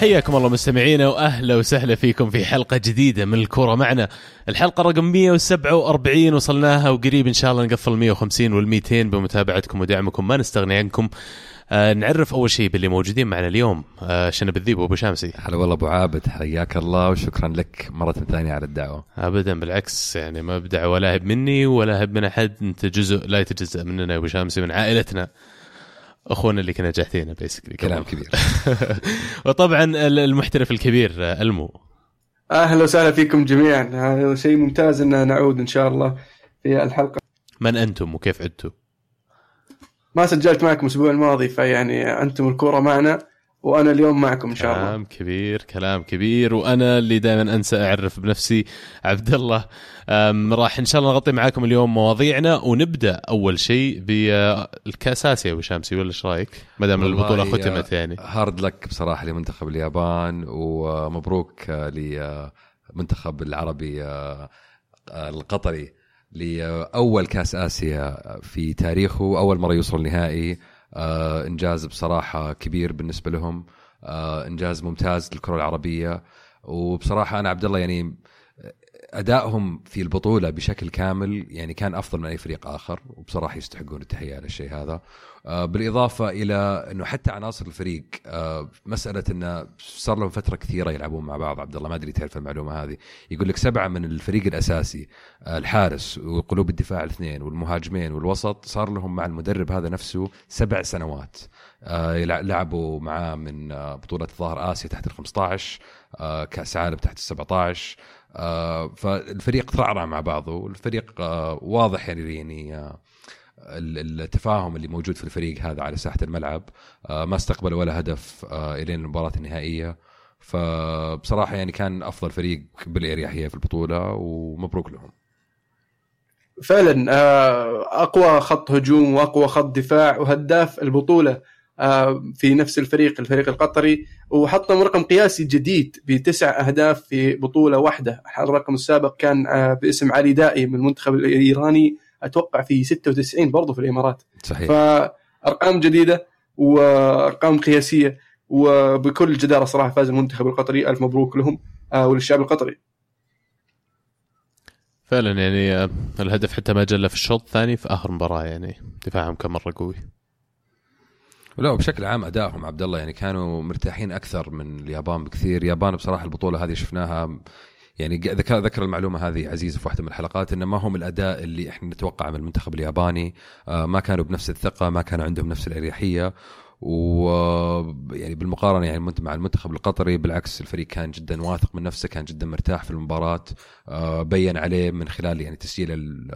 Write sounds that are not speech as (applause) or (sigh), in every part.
حياكم الله مستمعينا وأهلا وسهلا فيكم في حلقة جديدة من الكورة معنا. الحلقة رقم 147 وصلناها وقريب إن شاء الله نقفل 150 وال 200 بمتابعتكم ودعمكم. ما نستغني عنكم. آه نعرف أول شيء باللي موجودين معنا اليوم. آه شنب الذيب وأبو شامسي. هلا والله أبو عابد. حياك الله وشكرا لك مرة ثانية على الدعوة. ابدا بالعكس يعني ما بدعوة لا هب مني ولا هب من أحد. أنت جزء لا يتجزأ مننا يا أبو شامسي من عائلتنا. أخونا اللي كنا جاهتين بيسكلي كلام كبير. (laughs) وطبعا المحترف الكبير ألمو. أهلا وسهلا فيكم جميعا. هذا شيء ممتاز إن نعود إن شاء الله في الحلقة. من أنتم وكيف عدتوا؟ ما سجلت معكم الأسبوع الماضي فيعني أنتم الكورة معنا. وأنا اليوم معكم إن شاء الله. كلام كبير كلام كبير وأنا اللي دائما أنسى أعرف بنفسي عبد الله. راح إن شاء الله نغطي معاكم اليوم مواضيعنا ونبدأ أول شيء بالكاس اسيا أبو شامسي ولا إيش رأيك؟ ما دام البطولة ختمت يعني. هارد لك بصراحة لمنتخب اليابان ومبروك لمنتخب العربي القطري لأول كاس آسيا في تاريخه أول مرة يوصل نهائي. آه إنجاز بصراحة كبير بالنسبة لهم. آه إنجاز ممتاز للكرة العربية. وبصراحة أنا عبد الله يعني أدائهم في البطولة بشكل كامل يعني كان أفضل من أي فريق آخر وبصراحة يستحقون التحية على الشيء هذا. آه، بالإضافة إلى إنه حتى عناصر الفريق آه، مسألة انه صار لهم فترة كثيرة يلعبون مع بعض. عبد الله ما أدري تعرف المعلومة هذه. يقول لك سبعة من الفريق الأساسي آه، الحارس وقلوب الدفاع الاثنين والمهاجمين والوسط صار لهم مع المدرب هذا نفسه سبع سنوات. لعبوا معاه من بطولة ظهر آسيا تحت ال 15 كأس عالم تحت ال 17 فالفريق ترعرع مع بعضه والفريق واضح يعني يعني التفاهم اللي موجود في الفريق هذا على ساحة الملعب. آه، ما استقبل ولا هدف آه، إلين المباراة النهائية. فبصراحة يعني كان أفضل فريق بالاريحيه في البطولة ومبروك لهم. فعلا آه، أقوى خط هجوم وأقوى خط دفاع وهداف البطولة في نفس الفريق الفريق القطري. وحطم رقم قياسي جديد بتسع أهداف في بطولة واحدة. الرقم السابق كان باسم علي دائي من المنتخب الإيراني. أتوقع في 96 برضه في الإمارات. صحيح. فأرقام جديدة وأرقام قياسية وبكل جدارة صراحة فاز المنتخب القطري. ألف مبروك لهم آه، وللشعب القطري. فعلا يعني آه، الهدف حتى ما جلى في الشوط الثاني في آخر مباراة يعني دفاعهم كان مرة قوي. لا بشكل عام ادائهم عبد الله يعني كانوا مرتاحين أكثر من اليابان بكثير. اليابان بصراحة البطولة هذه شفناها يعني ذكر ذكر المعلومة هذه عزيز في واحدة من الحلقات إنه ما هم الأداء اللي إحنا نتوقعه من المنتخب الياباني. آه، ما كانوا بنفس الثقة ما كان عندهم نفس الأريحية. و يعني بالمقارنة يعني مع المنتخب القطري بالعكس الفريق كان جدا واثق من نفسه كان جدا مرتاح في المباراة. آه، بين عليه من خلال يعني تسجيل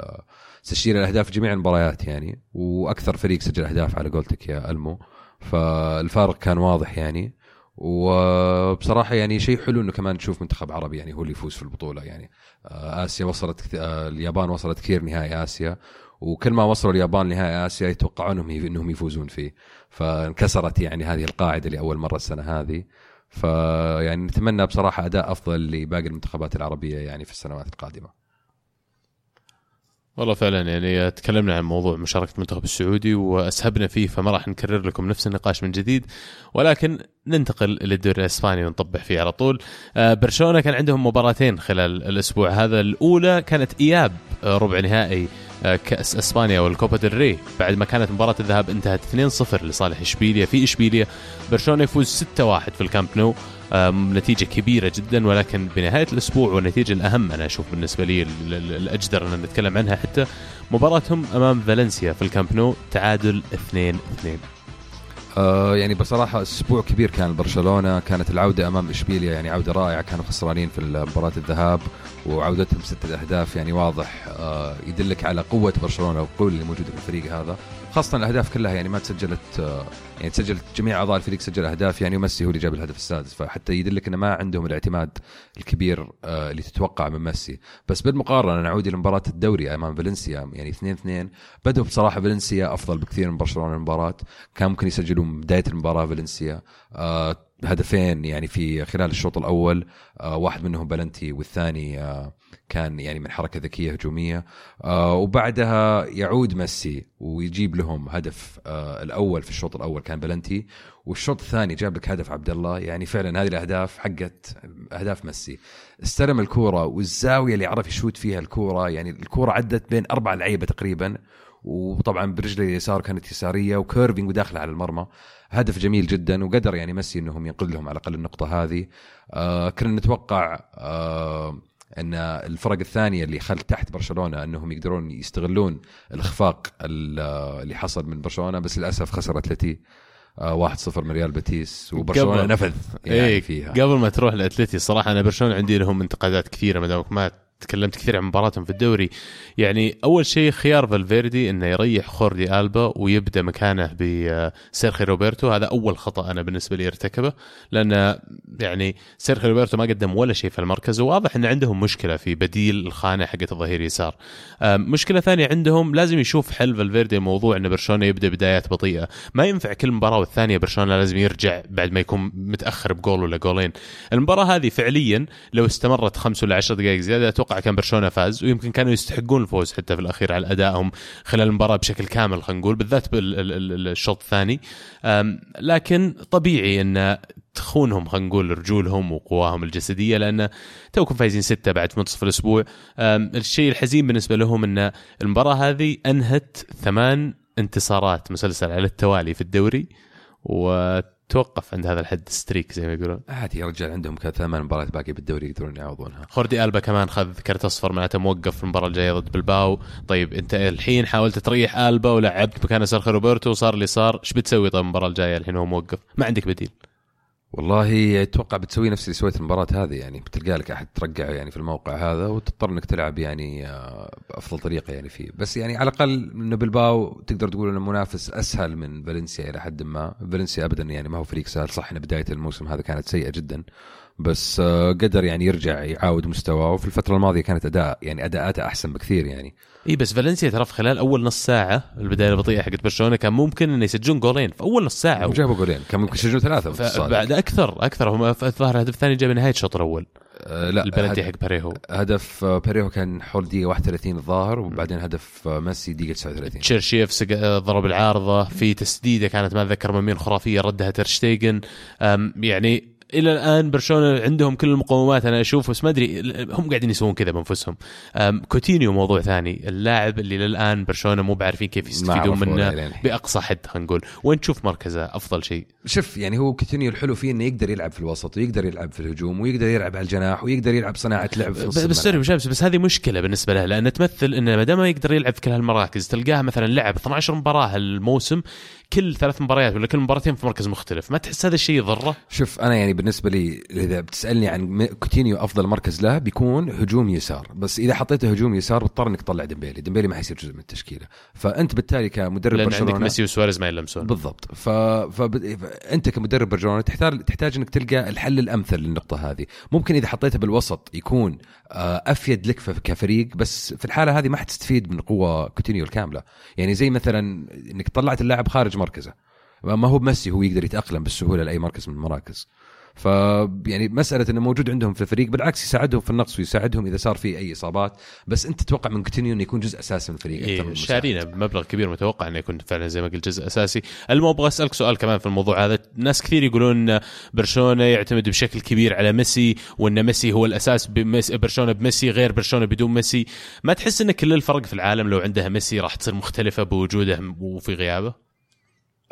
تسجيل الأهداف في جميع المباريات يعني. وأكثر فريق سجل أهداف على قولتك يا ألمو. فالفارق كان واضح يعني. وبصراحة يعني شيء حلو إنه كمان نشوف منتخب عربي يعني هو اللي يفوز في البطولة يعني. آه، آسيا وصلت آه، اليابان وصلت كثير نهائي آسيا. وكل ما وصلوا اليابان نهائي آسيا يتوقعون إنهم يفوزون فيه. فانكسرت يعني هذه القاعدة لأول مرة السنة هذه. فيعني نتمنى بصراحة أداء أفضل لباقي المنتخبات العربية يعني في السنوات القادمة. والله فعلا يعني تكلمنا عن موضوع مشاركة المنتخب السعودي وأسهبنا فيه فما راح نكرر لكم نفس النقاش من جديد ولكن ننتقل للدوري الإسباني ونطبح فيه على طول. آه، برشلونة كان عندهم مباراتين خلال الأسبوع هذا. الأولى كانت إياب آه، ربع نهائي آه، كأس إسبانيا والكوبا ديل ري. بعد ما كانت مباراة الذهاب انتهت 2-0 لصالح إشبيليا. في إشبيليا برشلونة يفوز 6-1 في الكامب نو. نتيجة كبيرة جدا ولكن بنهاية الأسبوع والنتيجة الأهم أنا أشوف بالنسبة لي الأجدر أن نتكلم عنها حتى مباراتهم أمام فالنسيا في الكامب نو تعادل 2 2 آه يعني بصراحة أسبوع كبير كان برشلونة كانت العودة أمام إشبيليا يعني عودة رائعة كانوا خسرانين في مباراة الذهاب وعودتهم ستة أهداف يعني واضح آه يدلك على قوة برشلونة والقوة اللي موجودة في الفريق هذا. خاصة الأهداف كلها يعني ما تسجلت آه يعني تسجلت جميع أعضاء الفريق سجل أهداف يعني وميسي هو اللي جاب الهدف السادس فحتى يدلك أنه ما عندهم الاعتماد الكبير آه اللي تتوقع من ميسي. بس بالمقارنة نعود إلى مباراة الدوري أمام فالنسيا يعني 2 2 بدأوا بصراحة فالنسيا أفضل بكثير من برشلونة المباراة. كان ممكن يسجلون بداية المباراة فالنسيا هدفين يعني في خلال الشوط الأول آه، واحد منهم بلنتي والثاني آه، كان يعني من حركة ذكية هجومية. آه، وبعدها يعود ميسي ويجيب لهم هدف الأول في الشوط الأول كان بلنتي والشوط الثاني جاب لك هدف عبد الله يعني فعلا هذه الأهداف حقت أهداف ميسي. استلم الكورة والزاوية اللي عرف يشوت فيها الكورة يعني الكورة عدت بين أربع لعيبة تقريبا. وطبعا برجله اليسار كانت يسارية و curving وداخله على المرمى. هدف جميل جدا وقدر يعني ميسي إنه ينقذ لهم على الأقل النقطة هذه. آه كنا نتوقع آه إن الفرق الثانية اللي خل تحت برشلونة إنهم يقدرون يستغلون الإخفاق اللي حصل من برشلونة بس للأسف خسر أتلتي آه 1-0 من ريال بيتيس وبرشلونة نفذ يعني إيه فيها. قبل ما تروح لأتلتي صراحة أنا برشلونة عندي لهم انتقادات كثيرة ما دامك ما تكلمت كثير عن مباراتهم في الدوري. يعني أول شيء خيار فالفيردي إنه يريح خوردي ألبا ويبدأ مكانه بسيرخي روبرتو. هذا أول خطأ أنا بالنسبة لي ارتكبه لأن يعني سيرخي روبرتو ما قدم ولا شيء في المركز. وواضح إن عندهم مشكلة في بديل الخانة حقت الظهير يسار. مشكلة ثانية عندهم لازم يشوف حل فالفيردي الموضوع إن برشلونة يبدأ بدايات بطيئة. ما ينفع كل مباراة والثانية برشلونة لازم يرجع بعد ما يكون متأخر بجول ولا جولين. المباراة هذه فعليا لو استمرت خمس ولا عشر دقائق زيادة أتوقع كان برشلونة فاز ويمكن كانوا يستحقون الفوز حتى في الأخير على أدائهم خلال المباراة بشكل كامل خلينا نقول بالذات بالشوط الثاني. لكن طبيعي أن تخونهم خلينا نقول رجولهم وقواهم الجسدية لأن توكم فايزين ستة بعد في منتصف الأسبوع الشيء الحزين بالنسبة لهم أن المباراة هذه أنهت ثمان انتصارات مسلسل على التوالي في الدوري و توقف عند هذا الحد ال streak زي ما يقولون. عادي يا رجال عندهم ثمان مباريات باقي بالدوري يقدرون يعوضونها. خوردي ألبا كمان خذ كرت أصفر معناته موقوف في المباراة الجاية ضد بلباو. طيب أنت الحين حاولت تريح ألبا ولعبت مكانه سيرخي روبرتو وصار اللي صار. إيش بتسوي طيب المباراة الجاية الحين هو موقوف؟ ما عندك بديل. والله أتوقع بتسوي نفس اللي سويت المباراة هذه يعني بتلقى لك أحد ترقعه يعني في الموقع هذا وتضطر إنك تلعب يعني آه، بافضل طريقة يعني فيه. بس يعني على الأقل انه بلباو تقدر تقول إنه منافس أسهل من فالنسيا إلى حد ما. فالنسيا ابدا يعني ما هو فريق سهل. صح إن بداية الموسم هذا كانت سيئة جدا بس آه، قدر يعني يرجع يعاود مستواه وفي الفترة الماضية كانت أداء يعني أداءاته أحسن بكثير يعني. إي بس فالنسيا ترى في خلال أول نص ساعة البداية البطيئة حقت برشلونة كان ممكن إنه يسجلون جولين. في أول نص ساعة وجابوا جولين كان ممكن يسجلون ثلاثة بعد أكثر أكثر. هم الظاهر الهدف الثاني جاء بنهاية الشوط الأول. أه لا البلنتي حق باريهو هدف باريهو كان حول دقيقة 31 الظاهر وبعدين هدف ميسي دقيقة 39 تشيريشيف ضرب العارضة. في تسديدة كانت ما أتذكر من مين خرافية ردها تيرشتيجن يعني إلى الآن برشلونة عندهم كل المقومات أنا أشوف بس ما أدري هم قاعدين يسوون كذا بأنفسهم. كوتينيو موضوع ثاني. اللاعب اللي للان برشلونة مو بعارفين كيف يستفيدون منه بأقصى حد خلينا نقول. وين تشوف مركزه؟ أفضل شيء. شوف يعني هو كوتينيو الحلو فيه إنه يقدر يلعب في الوسط ويقدر يلعب في الهجوم ويقدر يلعب على الجناح ويقدر يلعب صناعة لعب في نص بس بس, بس هذه مشكلة بالنسبة له لأن تمثل إنه ما دام يقدر يلعب في كل هالمراكز تلقاه مثلا لعب 12 مباراة الموسم كل ثلاث مباريات ولا كل مباراتين في مركز مختلف ما تحس هذا الشيء يضره؟ شوف أنا يعني بالنسبة لي إذا بتسألني عن كوتينيو أفضل مركز له بيكون هجوم يسار بس إذا حطيته هجوم يسار بتضطر إنك تطلع ديمبيلي ديمبيلي ما حيصير جزء من التشكيلة. فأنت بالتالي كمدرب لأن برشلونه عندك ميسي وسواريز ما يلمسون. بالضبط. ف... فانت كمدرب برشلونة تحتاج تحتاج إنك تلقى الحل الأمثل للنقطة هذه. ممكن إذا حطيته بالوسط يكون أفيد لك كفريق بس في الحالة هذه ما حتستفيد من قوة كوتينيو الكاملة. يعني زي مثلا إنك طلعت اللاعب خارج مركزه. ما هو بميسي هو يقدر يتأقلم بالسهولة لأي مركز من المراكز. ف يعني مسألة إنه موجود عندهم في الفريق بالعكس يساعدهم في النقص ويساعدهم إذا صار في أي إصابات بس أنت تتوقع من كوتينيو إنه يكون جزء أساسي من الفريق إيه شارينه بمبلغ كبير متوقع إنه يكون فعلا زي ما قلت جزء أساسي. المهم أبغى أسألك سؤال كمان في الموضوع هذا. ناس كثير يقولون برشلونة يعتمد بشكل كبير على ميسي وإن ميسي هو الأساس بميسي برشلونة بميسي غير برشلونة بدون ميسي. ما تحس إن كل الفرق في العالم لو عندها ميسي راح تصير مختلفة بوجوده وفي غيابه؟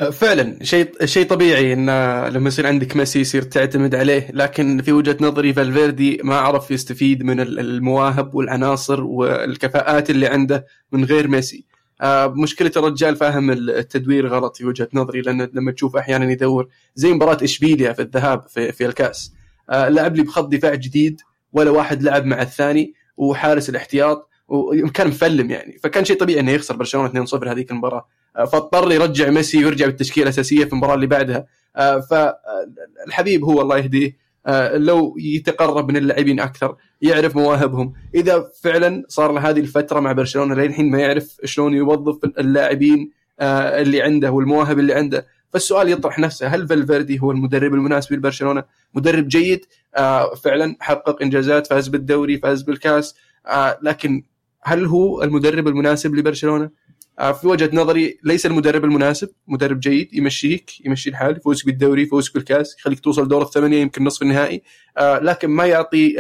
فعلا شيء شيء طبيعي إن لما يصير عندك ميسي يصير تعتمد عليه لكن في وجهة نظري فالفيردي ما عرف يستفيد من المواهب والعناصر والكفاءات اللي عنده من غير ميسي. أه، مشكلة الرجال فاهم التدوير غلط في وجهة نظري لأن لما تشوف أحيانا يدور زي مباراة إشبيليا في الذهاب في, في الكأس. أه، لعب لي بخط دفاع جديد ولا واحد لعب مع الثاني وحارس الاحتياط وكان مفلم يعني. فكان شيء طبيعي إنه يخسر برشلونة 2-0 هذيك المباراة. فاضطر يرجع ميسي ويرجع بالتشكيلة الأساسية في المباراة اللي بعدها. آه، فالحبيب هو الله يهديه. آه، لو يتقرب من اللاعبين أكثر يعرف مواهبهم. إذا فعلا صار له هذه الفترة مع برشلونة للحين ما يعرف شلون يوظف اللاعبين اللي عنده والمواهب اللي عنده. فالسؤال يطرح نفسه هل فالفيردي هو المدرب المناسب لبرشلونة؟ مدرب جيد آه فعلا حقق إنجازات فاز بالدوري فاز بالكاس آه لكن هل هو المدرب المناسب لبرشلونة؟ آه في وجهة نظري ليس المدرب المناسب مدرب جيد يمشيك يمشي الحال يفوزك بالدوري يفوزك بالكاس يخليك توصل دور الثمانية يمكن نصف النهائي. آه لكن ما يعطي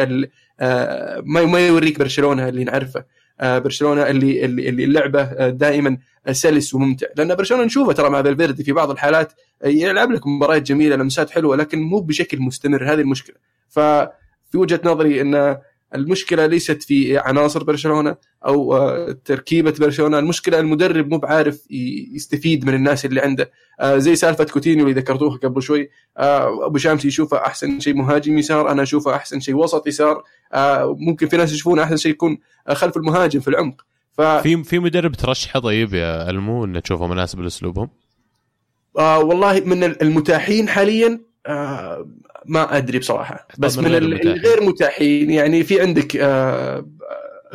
آه ما يوريك برشلونة اللي نعرفه. آه برشلونة اللي اللي, اللعبه آه دائما سلس وممتع. لأن برشلونة نشوفه ترى مع فالفيردي في بعض الحالات يلعب لك مباريات جميلة لمسات حلوة لكن مو بشكل مستمر. هذه المشكلة. ففي وجهة نظري إن المشكلة ليست في عناصر برشلونة أو تركيبة برشلونة المشكلة المدرب مو بعارف يستفيد من الناس اللي عنده. زي سالفة كوتينيو اللي ذكرتوها قبل شوي. أبو شامس يشوفه أحسن شيء مهاجم يسار أنا أشوفه أحسن شيء وسط يسار. ممكن في ناس يشوفونه أحسن شيء يكون خلف المهاجم في العمق. ف... في في مدرب ترشحه طيب يا ألمو إنه تشوفه مناسب لأسلوبهم؟ آه والله من المتاحين حاليا آه ما أدري بصراحة. بس من, من الغير متاحين يعني في عندك آه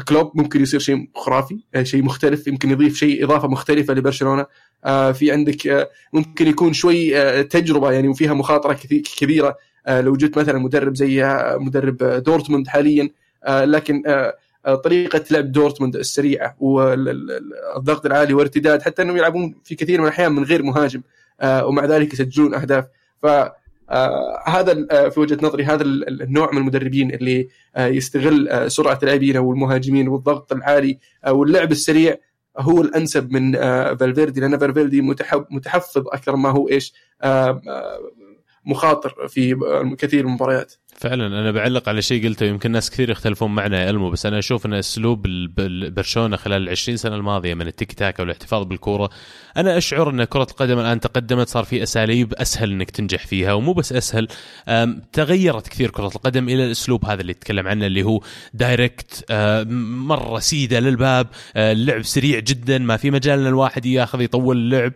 كلوب ممكن يصير شيء خرافي شيء مختلف يمكن يضيف شيء إضافة مختلفة لبرشلونة. آه في عندك آه ممكن يكون شوي آه تجربة يعني وفيها مخاطرة كبيرة آه لو جبت مثلا مدرب زي مدرب دورتموند حاليا. آه لكن آه طريقة لعب دورتموند السريعة والضغط العالي وارتداد حتى إنهم يلعبون في كثير من الأحيان من غير مهاجم ومع ذلك يسجلون أهداف. ف هذا في وجهة نظري هذا النوع من المدربين اللي يستغل سرعة اللاعبين والمهاجمين والضغط العالي واللعب السريع هو الأنسب من فالفيردي لأن فالفيردي متحفظ أكثر ما هو إيش مخاطر في كثير من المباريات. فعلا أنا بعلق على شيء قلته يمكن ناس كثير يختلفون معنا يا إلمو بس أنا أشوف إن أسلوب برشلونه خلال ال 20 سنة الماضية من التيكي تاكا والاحتفاظ بالكورة أنا أشعر إن كرة القدم الآن تقدمت صار في أساليب أسهل إنك تنجح فيها ومو بس أسهل تغيرت كثير كرة القدم إلى الأسلوب هذا اللي تكلم عنه اللي هو direct مرة سيدة للباب اللعب سريع جدا ما في مجال إن الواحد ياخذ يطول اللعب.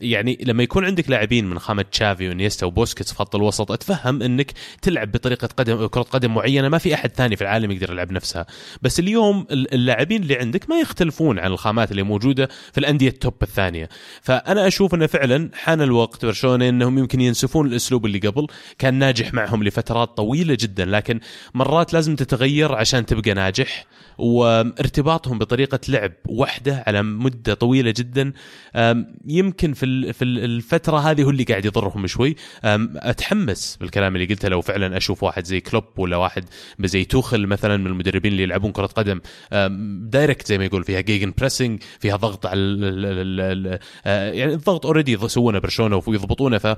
يعني لما يكون عندك لاعبين من خامة تشافي وإنييستا وبوسكيتس في خط الوسط أتفهم إنك تلعب بطريقة قدم كرة قدم معينة ما في أحد ثاني في العالم يقدر يلعب نفسها. بس اليوم اللاعبين اللي عندك ما يختلفون عن الخامات اللي موجودة في الأندية ال top الثانية. فأنا أشوف إنه فعلا حان الوقت برشلونة إنهم يمكن ينسفون الأسلوب اللي قبل. كان ناجح معهم لفترات طويلة جدا لكن مرات لازم تتغير عشان تبقى ناجح. وارتباطهم بطريقة لعب واحدة على مدة طويلة جدا يمكن في الفترة هذه هو اللي قاعد يضرهم شوي. أتحمس بالكلام اللي قلته لو فعلا أشوف واحد زي كلوب ولا واحد زي توخل مثلا من المدربين اللي يلعبون كرة قدم. direct زي ما يقول فيها gegenpressing فيها ضغط على يعني الضغط already يسوونه برشلونة ويضبطونه ف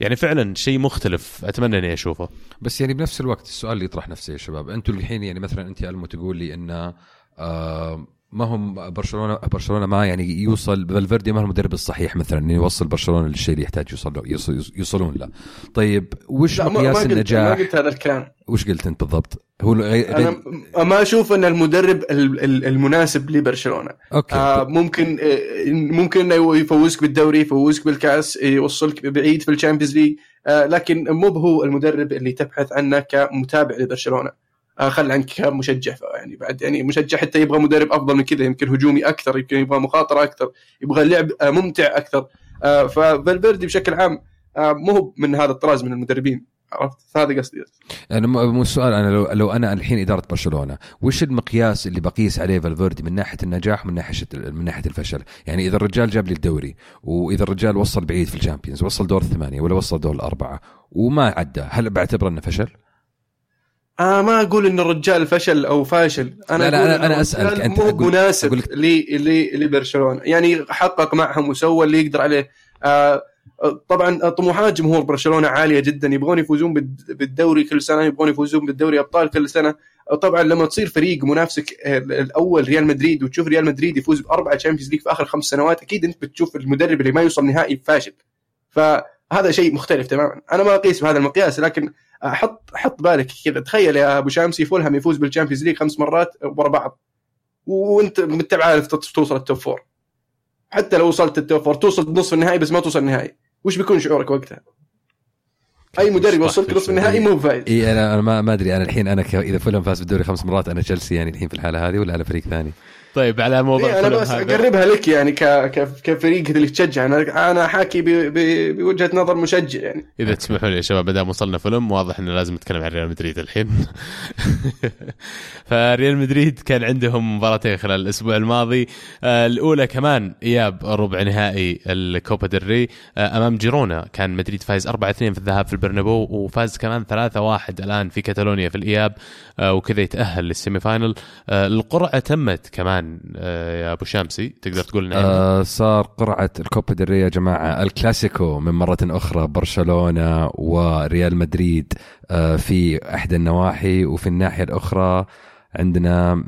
يعني فعلا شيء مختلف أتمنى إني أشوفه. بس يعني بنفس الوقت السؤال اللي يطرح نفسه يا شباب أنتم الحين يعني مثلا أنت المو تقول لي انه آه ما هم برشلونة برشلونة ما يعني يوصل فالفيردي ما هو المدرب الصحيح مثلا إنه يوصل برشلونة للشيء اللي يحتاج يوصل له يوصلون له. طيب وش مقياس النجاح؟ ما قلت هذا الكلام. وش قلت أنت بالضبط؟ هو أنا ما أشوف أن المدرب المناسب لبرشلونة. أوكي. آه ممكن ممكن إنه يفوزك بالدوري يفوزك بالكأس يوصلك بعيد في ال Champions League آه لكن مو هو المدرب اللي تبحث عنه كمتابع لبرشلونة. آه خل عنك كمشجع يعني بعد يعني مشجع حتى يبغى مدرب أفضل من كذا يمكن هجومي أكثر يمكن يبغى مخاطرة أكثر يبغى لعب آه ممتع أكثر. آه فالفيردي بشكل عام آه مو من هذا الطراز من المدربين عرفت؟ هذا قصدي أنا مو السؤال أنا لو, لو أنا الحين إدارة برشلونة وش المقياس اللي بقيس عليه فالفيردي من ناحية النجاح ومن ناحية من ناحية الفشل؟ يعني إذا الرجال جاب لي الدوري وإذا الرجال وصل بعيد في ال Champions وصل دور الثمانية ولا وصل دور الأربعة وما عدى هل بعتبره إنه فشل؟ آه ما أقول إن الرجال فشل أو فاشل. أنا لا لا أنا, أنا أسألك أنت مو مناسب لي لبرشلونة. يعني حقق معهم وسوى اللي يقدر عليه. آه طبعا طموحات جمهور برشلونة عالية جدا. يبغون يفوزون بالدوري كل سنة يبغون يفوزون بالدوري أبطال كل سنة. طبعا لما تصير فريق منافسك الأول ريال مدريد وتشوف ريال مدريد يفوز بأربعة Champions League في آخر خمس سنوات أكيد أنت بتشوف المدرب اللي ما يوصل نهائي فاشل. فهذا شيء مختلف تماما. أنا ما أقيس بهذا المقياس لكن حط حط بالك كذا. تخيل يا أبو شامسي فولهام يفوز بال Champions League خمس مرات ورا بعض. وأنت انت عارف توصل ال top four حتى لو وصلت ال top four توصل نصف النهائي بس ما توصل النهائي. وش بيكون شعورك وقتها؟ أي مدرب يوصلك نصف النهائي مو فايز إي أنا ما أدري. أنا الحين أنا إذا فولهام فاز بالدوري خمس مرات أنا تشيلسي يعني الحين في الحالة هذه ولا على فريق ثاني؟ طيب على موضوع إيه أنا بس هذا. أقربها لك يعني ك... كفريق اللي تشجع. أنا أنا حاكي ب... ب... بوجهة نظر مشجع يعني. إذا تسمحوا لي يا شباب ما دام وصلنا فولهام واضح إنه لازم نتكلم عن ريال مدريد الحين. (laughs) فريال مدريد كان عندهم مباراتين خلال الأسبوع الماضي. آه، الأولى كمان إياب ربع نهائي الكوبا ديل ري أمام جيرونا كان مدريد فايز 4-2 في الذهاب في البرنابو وفاز كمان 3-1 الآن في كاتالونيا في الإياب آه، وكذا يتأهل لل semi-final. آه، القرعة تمت كمان آه، يا أبو شامسي تقدر تقول لنا عنها؟ آه صار قرعة الكوبا ديل ري يا جماعة. الكلاسيكو من مرة أخرى برشلونة وريال مدريد آه في إحدى النواحي وفي الناحية الأخرى عندنا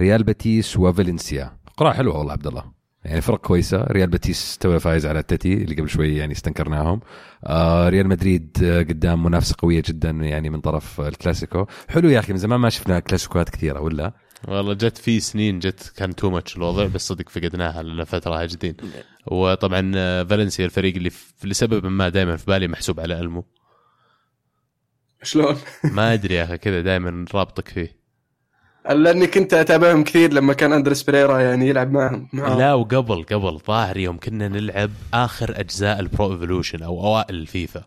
ريال بيتيس وفالنسيا. قرعة حلوة والله عبد الله. يعني فرق كويسة. ريال بيتيس تو فايز على التتي اللي قبل شوي يعني استنكرناهم. آه ريال مدريد قدام منافسة قوية جدا يعني من طرف الكلاسيكو. حلو يا أخي من زمان ما شفنا كلاسيكوات كثيرة ولا؟ والله جت في سنين جت كان too much الوضع بس صدق فقدناها لنا فتره جدين وطبعا آه، فالنسيا الفريق اللي لسبب ما دائما في بالي محسوب على ألمو. شلون؟ ما أدري يا أخي كذا دائما رابطك فيه. (laughs) لأني كنت أتابعهم كثير لما كان أندرياس بيريرا يعني يلعب معهم معهم. لا وقبل قبل ظاهر يوم كنا نلعب آخر أجزاء البرو ايفولوشن أو أوائل الفيفا.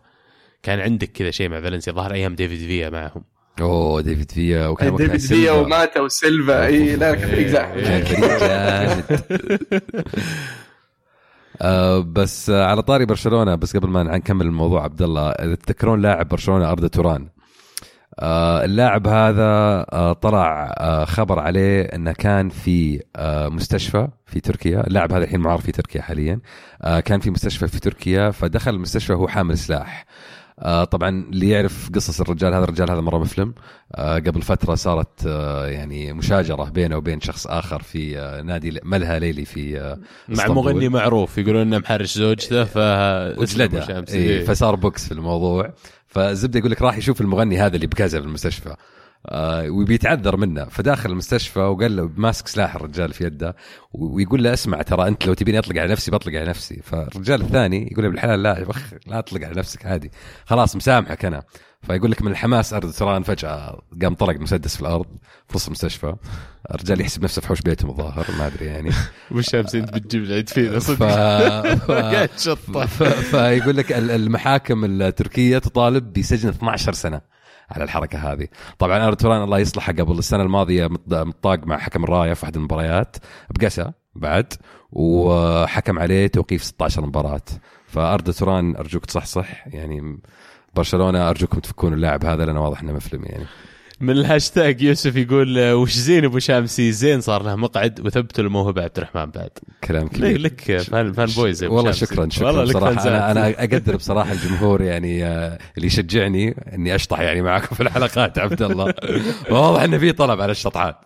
كان عندك كذا شيء مع فالنسيا ظهر أيام ديفيد فيا معهم. أوه ديفيد فيا وكان ديفيد فيا. وماتا وسيلفا. اي لا كان فريق زاحف كان فريق جامد. (laughs) آه بس آه على طاري برشلونة بس قبل ما نكمل الموضوع عبد الله اذا تذكرون لاعب برشلونة أردا توران؟ آه اللاعب هذا آه طلع آه خبر عليه إنه كان في آه مستشفى في تركيا. اللاعب هذا الحين معار في تركيا حاليا. آه كان في مستشفى في تركيا فدخل المستشفى وهو حامل سلاح. آه طبعا اللي يعرف قصص الرجال هذا الرجال هذا مرة مسلم آه قبل فترة صارت آه يعني مشاجرة بينه وبين شخص آخر في آه نادي ملهى ليلي في آه مع إسطنبول. مغني معروف يقولون إنه محرش زوجته ف إيه فصار بوكس في الموضوع. فالزبده يقول لك راح يشوف المغني هذا اللي بكذا في المستشفى. وبيتعذر منه. فداخل المستشفى وقال له ماسك سلاح الرجال في يده ويقول له اسمع ترى انت لو تبيني اطلق على نفسي بطلق على نفسي. فالرجال الثاني يقول له بالحلال لا بخ لا اطلق على نفسك عادي. خلاص مسامحك أنا. فيقول لك من الحماس ارض تران فجأة قام طلق مسدس في الأرض في وسط المستشفى. الرجال يحسب نفسه في حوش بيتهم الظاهر ما أدري يعني. (laughs) ابو شمس إنت بتجيب العيد فينا. صدق. ف... (laughs) ف... فيقول لك ال- المحاكم التركية تطالب بسجن 12 سنة. على الحركة هذه. طبعا اردوغان الله يصلحه قبل السنة الماضية مط- مطاق مع حكم الراية في أحد المباريات بقسى بعد وحكم عليه توقيف 16 مباراة. فاردا توران أرجوك تصحصح يعني برشلونة أرجوكم تفكون اللاعب هذا لأنه واضح إنه مفلم يعني. من الهاشتاج يوسف يقول آه، وش زين أبو شامسي؟ زين صار له مقعد وثبت الموهبه عبد الرحمن بعد. كلام لك كبير لك fan fanboys والله. شكرا شكرا والله لك بصراحة. فانزات. أنا أنا أقدر (laughs) بصراحة الجمهور يعني آه، اللي يشجعني إني أشطح يعني معاكم في الحلقات عبد الله. (laughs) واضح انه في طلب على الشطحات.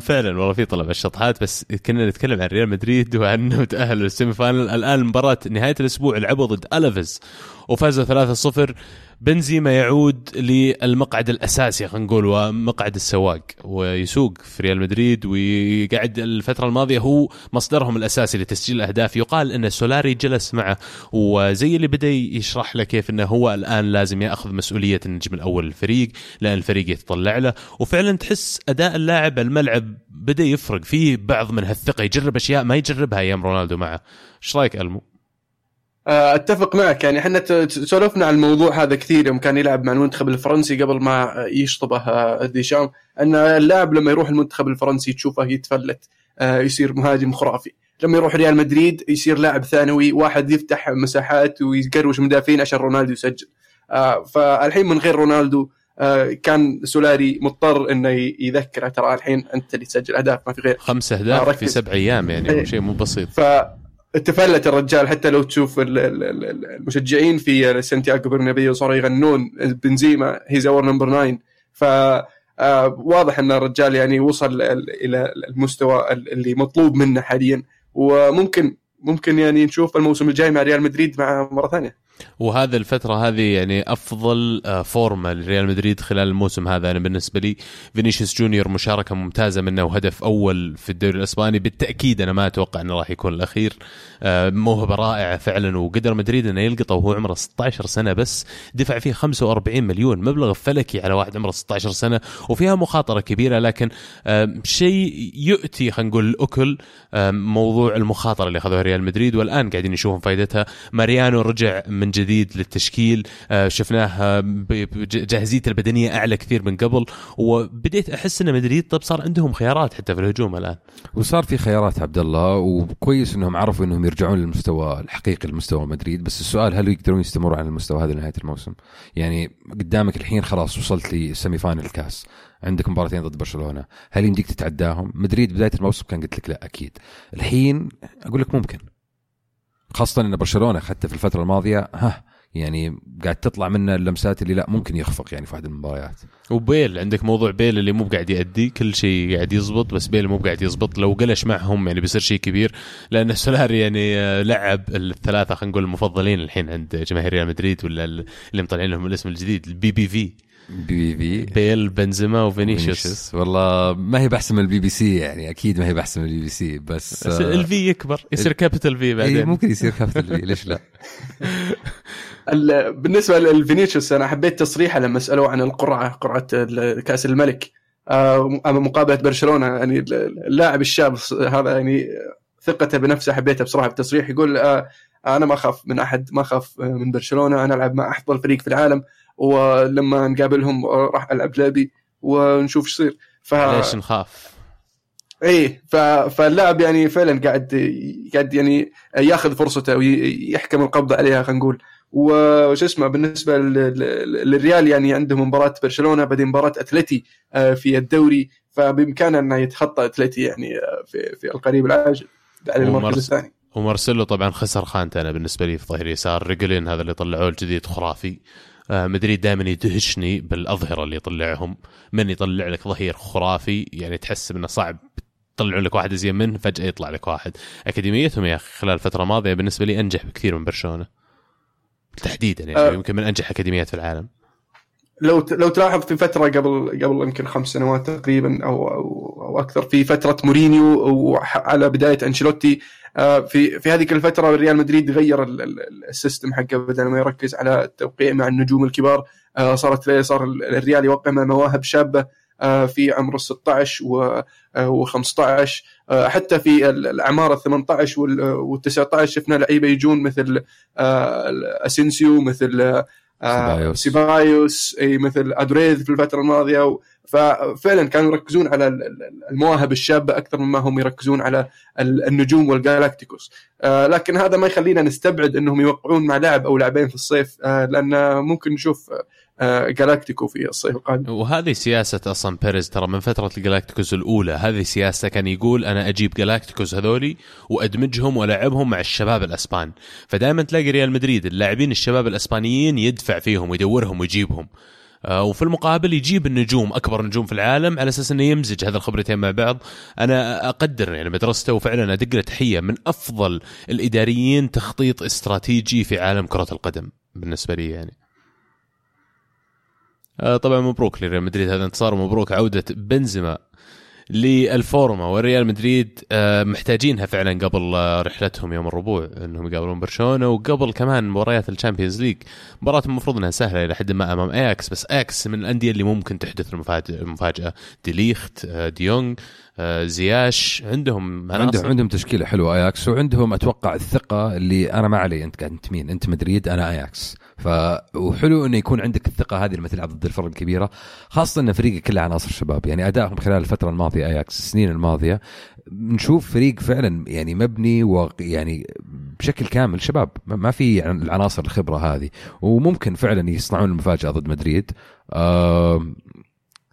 فعلا والله في طلب على الشطحات بس كنا نتكلم عن ريال مدريد وانه (laughs) تاهل لل semi-final. الآن مباراة نهاية الأسبوع لعبوا ضد ألافيز وفازوا 3-0 بنزيما يعود للمقعد الأساسي خلينا نقول ومقعد السواق ويسوق في ريال مدريد ويقعد الفترة الماضية هو مصدرهم الأساسي لتسجيل الاهداف يقال إن سولاري جلس معه وزي اللي بدأ يشرح له كيف إنه هو الآن لازم يأخذ مسؤولية النجم الأول للفريق لأن الفريق يتطلع له. وفعلا تحس أداء اللاعب الملعب بدأ يفرق. فيه بعض من هالثقة يجرب أشياء ما يجربها أيام رونالدو معه. إيش رأيك ألمو؟ أتفق معك. يعني إحنا سولفنا عن الموضوع هذا كثير يوم كان يلعب مع المنتخب الفرنسي قبل ما يشطبه آه، ديشام أن اللاعب لما يروح المنتخب الفرنسي تشوفه يتفلت آه، يصير مهاجم خرافي. لما يروح ريال مدريد يصير لاعب ثانوي واحد يفتح مساحات ويقروش مدافعين عشان رونالدو يسجل. آه، فالحين من غير رونالدو آه، كان سولاري مضطر إنه يذكره. ترى الحين أنت اللي تسجل أهداف ما في غير. خمس آه، اهداف. في سبع أيام يعني إيه. شيء مو بسيط. فتفلت الرجال حتى لو تشوف ال- ال- ال- المشجعين في سانتياغو برنابيو صاروا يغنون بنزيما he's our number 9 ف آه، واضح أن الرجال يعني وصل ال- إلى المستوى ال- اللي مطلوب منه حاليا. وممكن ممكن يعني نشوف الموسم الجاي مع ريال مدريد مع مرة ثانية. وهذا الفترة هذه يعني أفضل آه، فورمة لريال مدريد خلال الموسم هذا. أنا بالنسبة لي فينيسيوس جونيور مشاركة ممتازة منه وهدف أول في الدوري الإسباني. بالتأكيد أنا ما أتوقع أنه راح يكون الأخير. آه، موهبة رائعة فعلا. وقدر مدريد أنه يلقطه وهو عمره 16 سنة بس دفع فيه 45 مليون مبلغ فلكي على واحد عمره 16 سنة وفيها مخاطرة كبيرة. لكن آه، شيء يؤتي خلينا نقول الأكل موضوع المخاطرة اللي أخذوها ريال مدريد. والآن قاعدين يشوفون فائدتها ماريانو رجع من جديد للتشكيل. آه، شفناه جاهزيته البدنية أعلى كثير من قبل وبديت أحس ان مدريد طب صار عندهم خيارات حتى في الهجوم الآن. وصار في خيارات عبد الله وكويس إنهم عرفوا إنهم يرجعون للمستوى الحقيقي لمستوى مدريد. بس السؤال هل يقدرون يستمروا على المستوى هذا لنهاية الموسم؟ يعني قدامك الحين خلاص وصلت ل semi final الكاس عندك مباراتين ضد برشلونة. هل يمديك تتعداهم؟ لمدريد بداية الموسم كان قلت لك لا أكيد. الحين أقول لك ممكن. خاصة إن برشلونة حتى في الفترة الماضية ها يعني قاعد تطلع منه اللمسات اللي لا ممكن يخفق يعني في واحد المباريات. وبيل عندك موضوع بيل اللي مو قاعد يأدي كل شيء قاعد يزبط بس بيل مو قاعد يزبط. لو قلش معهم يعني بيصير شيء كبير لأن سولاري يعني آه، لعب الثلاثة خلينا نقول المفضلين الحين عند جماهير ريال مدريد ولا اللي مطلعين لهم الاسم الجديد ال BBV BBV بيل بنزيما وفينيسيوس. والله ما هي بحسن من ال BB C يعني أكيد ما هي بحسن من البي بي سي بس, بس ال V يكبر يصير capital V بعدين. ممكن يصير capital V ليش لا؟ (laughs) بالنسبة لفينيسيوس أنا حبيت تصريحه لما سألوه عن القرعة قرعة كأس الملك. آه، مقابلة برشلونة يعني اللاعب الشاب هذا يعني ثقته بنفسه حبيتها بصراحة بالتصريح يقول آه، أنا ما أخاف من أحد ما أخاف من برشلونة أنا ألعب مع أفضل فريق في العالم. ولما نقابلهم راح العب لعبي ونشوف إيش يصير. ف ليش نخاف؟ إيه ف... فاللاعب يعني فعلا قاعد قاعد يعني ياخذ فرصته ويحكم القبض عليها خلينا نقول. وش اسمه بالنسبة للريال يعني عندهم مباراة برشلونة بعدين مباراة أتلتي آه، في الدوري. فبامكانه انه يتخطى أتلتي يعني آه، في في القريب العاجل على المركز الثاني. ومارسيلو طبعا خسر خانته أنا بالنسبة لي في ظهير يسار. ريجلين هذا اللي طلعوه الجديد خرافي. مدريد دائما يدهشني بالأظهرة اللي يطلعهم. من يطلع لك ظهير خرافي يعني تحس إنه صعب يطلعون لك واحد زين منه فجأة يطلع لك واحد. أكاديميتهم يا أخي خلال فتره ماضيه بالنسبة لي أنجح بكثير من برشلونة. تحديدا يعني أه. يمكن من أنجح أكاديميات في العالم. لو لو تلاحظ في فترة قبل قبل يمكن خمس سنوات تقريبا أو أو, أو أكثر في فترة مورينيو وعلى بداية أنشيلوتي آه، في في هذيك الفترة ريال مدريد غير ال system حقه بدل ما يركز على التوقيع مع النجوم الكبار. آه، صارت صار الريال يوقع مع مواهب شابة آه، في عمر ال 16 و 15 حتى في الأعمار ال 18 وال 19 شفنا لعيبة يجون مثل أسينسيو مثل سيبايوس, سيبايوس إي مثل ادريز في الفترة الماضية ففعلا كانوا يركزون على المواهب الشابة أكثر مما هم يركزون على النجوم والجالاكتيكوس. آه، لكن هذا ما يخلينا نستبعد إنهم يوقعون مع لاعب أو لاعبين في الصيف آه، لأن ممكن نشوف جالاكتيكو آه، في الصيف القادم وهذه سياسة أصلا بيريز ترى من فترة الجالاكتيكوس الأولى. هذه سياسة كان يقول أنا أجيب جالاكتيكوس هذولي وأدمجهم وألعبهم مع الشباب الأسبان. فدائما تلاقي ريال مدريد اللاعبين الشباب الأسبانيين يدفع فيهم ويدورهم ويجيبهم. آه، وفي المقابل يجيب النجوم أكبر نجوم في العالم على أساس إنه يمزج هذه الخبرتين مع بعض. أنا أقدر يعني مدرسته وفعلا أدق له تحية من أفضل الإداريين تخطيط استراتيجي في عالم كرة القدم بالنسبة لي يعني. طبعا مبروك لريال مدريد. هذا انتصار ومبروك عودة بنزيما للفورما والريال مدريد آه، محتاجينها فعلا قبل آه، رحلتهم يوم الربوع إنهم يقابلون برشلونة وقبل كمان مباريات ال Champions League. مباراة المفروض إنها سهلة إلى حد ما أمام اياكس بس اياكس من الأندية اللي ممكن تحدث المفاجأة ديليخت ديونغ زياش عندهم عندهم عندهم تشكيلة حلوة اياكس وعندهم أتوقع الثقة اللي أنا ما علي. أنت قاعد انت مين أنت مدريد أنا اياكس ف وحلو إنه يكون عندك الثقة هذه لما تلعب ضد الفرق الكبيرة خاصة إن فريقك كله عناصر شباب يعني أدائهم خلال الفترة الماضية اياكس السنين الماضية نشوف فريق فعلا يعني مبني ويعني بشكل كامل شباب. ما في العناصر الخبرة هذه. وممكن فعلا يصنعون المفاجأة ضد مدريد.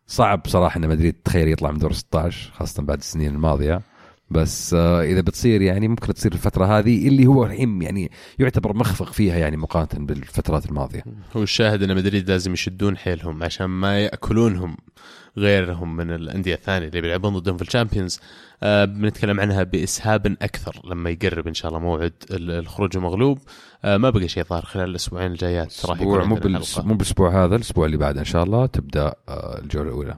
صعب صراحة إن مدريد تخيل يطلع من دور 16 خاصة بعد السنين الماضية. بس آه، إذا بتصير يعني ممكن تصير الفترة هذه اللي هو الحين يعني يعتبر مخفق فيها يعني مقارنة بالفترات الماضية. هو الشاهد إن مدريد لازم يشدون حيلهم عشان ما يأكلونهم غيرهم من الأندية الثانية اللي بيلعبون ضدهم في الشامبيونز. آه بنتكلم عنها بإسهاب أكثر لما يقرب إن شاء الله موعد ال- الخروج المغلوب. آه ما بقى شيء ظاهر خلال الأسبوعين الجايات راح يكون مو. مو بالأسبوع هذا الأسبوع اللي بعده إن شاء الله تبدأ آه، الجولة الأولى.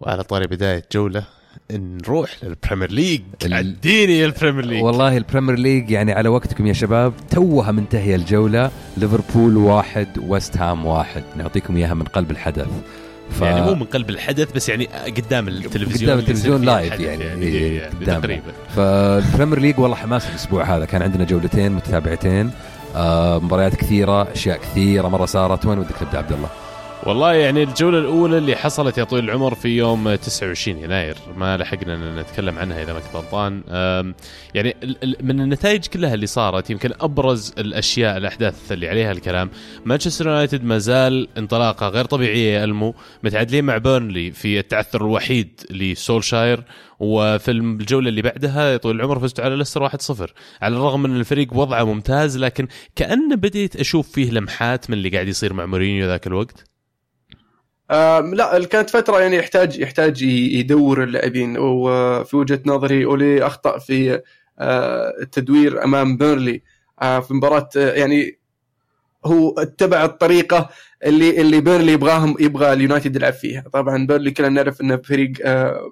وعلى طاري بداية جولة نروح لل Premier League. اديني ال Premier League. والله ال Premier League يعني على وقتكم يا شباب توها منتهية الجولة. ليفربول واحد ويست هام واحد. نعطيكم إياها من قلب الحدث. ف... يعني مو من قلب الحدث بس يعني قدام التلفزيون قدام التلفزيون live يعني, يعني, إيه، يعني قدامنا. تقريبا. فال Premier League والله حماس الأسبوع هذا. كان عندنا جولتين متتابعتين. آه مباريات كثيرة أشياء كثيرة. مرة صارت وين ودك نبدأ عبد الله؟ والله يعني الجولة الأولى اللي حصلت يا طويل العمر في يوم 29 يناير ما لحقنا أن نتكلم عنها إذا ما كنت غلطان. يعني من النتائج كلها اللي صارت يمكن أبرز الأشياء الأحداث اللي عليها الكلام مانشستر يونايتد ما زال انطلاقة غير طبيعية يا ألمو متعادلين مع بيرنلي في التعثر الوحيد لسولشاير وفي الجولة اللي بعدها يا طويل العمر فزتوا على ليستر 1-0 على الرغم من الفريق وضعه ممتاز لكن كأن بديت أشوف فيه لمحات من اللي قاعد يصير مع مورينيو ذاك الوقت. لا كانت فترة يعني يحتاج يحتاج يدور اللاعبين. وفي وجهة نظري أولي أخطأ في آه، التدوير أمام بيرنلي. آه، في مباراة آه، يعني هو اتبع الطريقة اللي اللي بيرنلي يبغاهم يبغى اليونايتد يلعب فيها. طبعا بيرنلي كلنا نعرف إنه فريق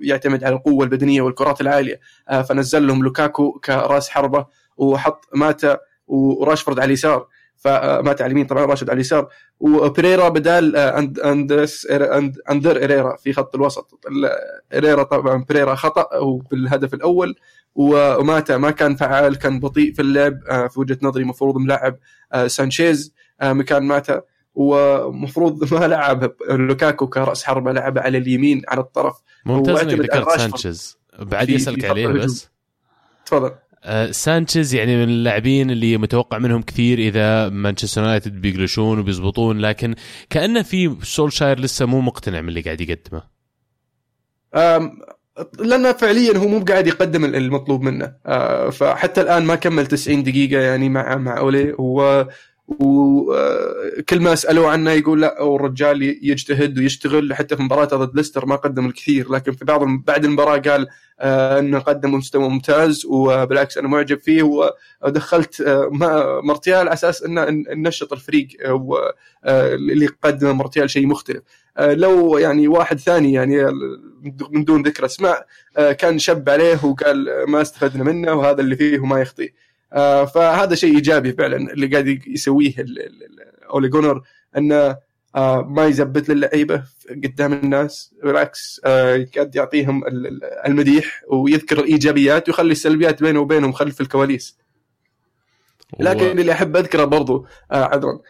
يعتمد على القوة البدنية والكرات العالية. فنزل لهم لوكاكو كرأس حربة وحط ماتا وراشفورد على اليسار. فماتا على اليمين طبعا راشفورد على اليسار. وبريرا بدال آه، أند أندرس أند أندر إريرا في خط الوسط. ال- إريرا طبعا بريرا خطأ وبالهدف الأول. وماتا ما كان فعال كان بطيء في اللعب آه، في وجهة نظري المفروض لعب آه، سانشيز مكان ماتا. ومفروض (laughs) ما لعب لوكاكو كرأس حربة لعب على اليمين على الطرف. ممتاز إنك ذكرت. سانشيز. بعد يسألك عليه. بس. تفضل. سانشيز يعني من اللاعبين اللي متوقع منهم كثير إذا مانشستر يونايتد بيقلشون وبيزبطون لكن كانه في سولشاير لسه مو مقتنع من اللي قاعد يقدمه. لأنه فعليا هو مو قاعد يقدم المطلوب منه. آه، فحتى الآن ما كمل 90 دقيقة يعني مع مع أولي. و وكل ما سالوه عنه يقول لا والرجال يجتهد ويشتغل حتى في مباراته ضد ليستر ما قدم الكثير لكن في بعض بعد المباراة قال آه، إنه قدم مستوى ممتاز وبالعكس أنا معجب فيه ودخلت آه، مارتيال على أساس إنه ننشط الفريق آه، اللي قدم مارتيال شيء مختلف. لو يعني واحد ثاني يعني من دون ذكر أسماء كان شب عليه وقال ما استفدنا منه وهذا اللي فيه وما يخطي. آه، فهذا شيء إيجابي فعلا اللي قاعد يسويه أولي جونر إنه آه، ما يزبط للعيبة قدام الناس بالعكس آه، قاعد يعطيهم ال- ال- المديح ويذكر الإيجابيات ويخلي السلبيات بينه وبينهم خلف الكواليس. لكن اللي أحب أذكره برضو آه، عذرا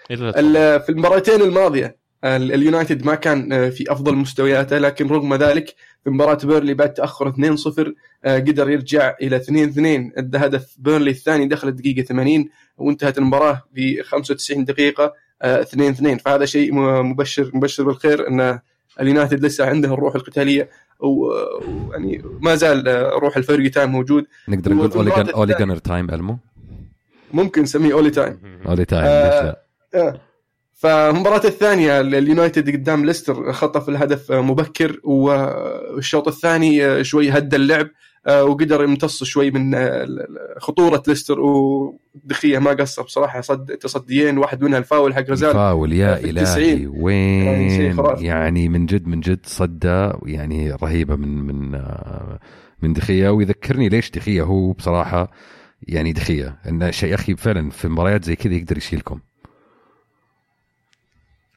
في المباراتين الماضية ال- اليونايتد ما كان آه، في أفضل مستوياته لكن رغم ذلك في مباراة بيرنلي بعد تأخر 2-0 آه، قدر يرجع إلى 2-2 ادى هدف بيرنلي الثاني دخل الدقيقه 80 وانتهت المباراة ب 95 دقيقة آه، 2-2 فهذا شيء مبشر مبشر بالخير إن اليونايتد لسه عنده الروح القتالية ويعني ما زال آه، روح ال Fergie time موجود. نقدر نقول اولي جنر تايم ألمو؟ ممكن نسميه اولي تايم اولي تايم آه، ليش لا؟ آه. فالمباراة الثانية اليونايتد قدام ليستر خطف الهدف مبكر والشوط الثاني شوي هدى اللعب وقدر يمتص شوي من خطورة ليستر ودخية ما قصر بصراحة صد تصديين واحد منها الفاول حق رزال فاول يا. يعني شيء وين خرافي. يعني من جد من جد صدى يعني رهيبة من من آه، من دي خيا ويذكرني ليش دي خيا هو بصراحة يعني دي خيا إنه شيء أخي فعلا في مباريات زي كذا يقدر يشيلكم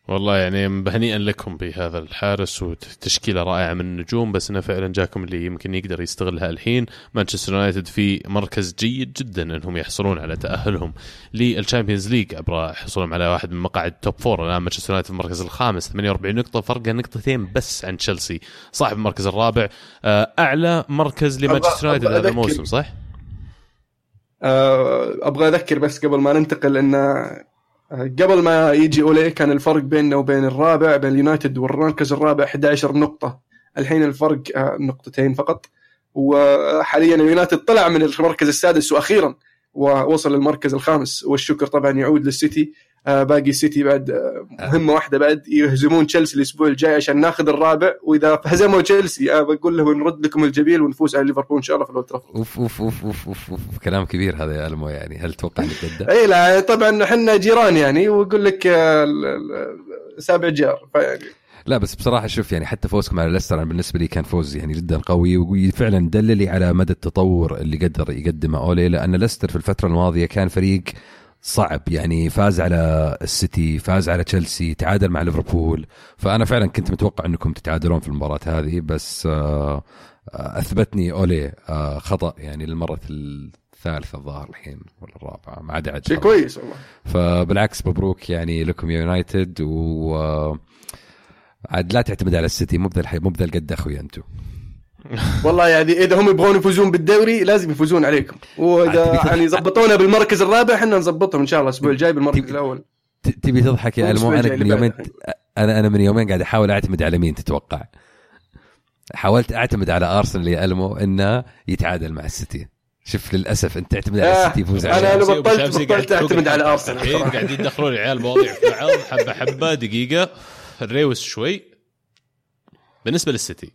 والله يعني هنيئا لكم بهذا الحارس وتشكيلة رائعة من النجوم بس انه فعلا جاكم اللي يمكن يقدر يستغلها الحين. مانشستر يونايتد في مركز جيد جدا انهم يحصلون على تأهلهم لل Champions League عبر حصولهم على واحد من مقاعد top four الآن مانشستر يونايتد في المركز الخامس 48 نقطة فرقه نقطتين بس عن تشيلسي. صاحب المركز الرابع آه، أعلى مركز لمانشستر يونايتد هذا الموسم صح؟ آه، أبغى أذكر بس قبل ما ننتقل إن آه، قبل ما يجي أولي كان الفرق بيننا وبين الرابع بين اليونايتد والمركز الرابع 11 نقطة. الحين الفرق آه، نقطتين فقط. وحاليا اليونايتد طلع من المركز السادس وأخيرا ووصل للمركز الخامس. والشكر طبعا يعود للسيتي. باقي السيتي بعد آه مهمة واحدة بعد يهزمون تشيلسي الأسبوع الجاي عشان ناخذ الرابع وإذا هزموا تشيلسي آه بقول لهم نرد لكم الجميل ونفوز على ليفربول إن شاء الله في الأولد ترافورد أوف أوف أوف أوف أوف, أوف. كلام كبير هذا يا ألمو يعني هل تتوقع إنك؟ اي لا طبعا إحنا جيران يعني ويقول لك آه، سابع جار فيعني لا بس بصراحة شوف يعني حتى فوزكم على ليستر أنا بالنسبة لي كان فوز يعني جدا قوي وفعلا دللي على مدى التطور اللي قدر يقدمه أولي لأن ليستر في الفترة الماضية كان فريق صعب. يعني فاز على السيتي فاز على تشيلسي تعادل مع ليفربول. فأنا فعلا كنت متوقع أنكم تتعادلون في المباراة هذه بس آه، آه، أثبتني أولي آه، خطأ يعني للمرة الثالثة الظاهر الحين ولا الرابعة ما عاد عاد شيء. كويس والله. فبالعكس مبروك يعني لكم يا يونايتد و عاد لا تعتمد على السيتي مو بذا مو بذا القد أخوي أنتم والله يعني إذا هم يبغون يفوزون بالدوري لازم يفوزون عليكم. وإذا يعني زبطونا بالمركز الرابع إحنا نظبطهم إن شاء الله الأسبوع الجاي بالمركز تبي- الأول. ت- تبي تضحك يا مو ألمو؟ أنا من يومين. أنا أنا من يومين قاعد أحاول أعتمد على مين تتوقع؟ حاولت أعتمد على أرسنال يا ألمو إنه يتعادل مع السيتي. شوف للأسف أنت تعتمد على آه، السيتي يفوز عليه. أنا شمسي بطلت- بطلت تفوق على صراحة. قاعدين يدخلون العيال مواضيع في بعض حبه حبة دقيقة. الريوس شوي. بالنسبة للسيتي.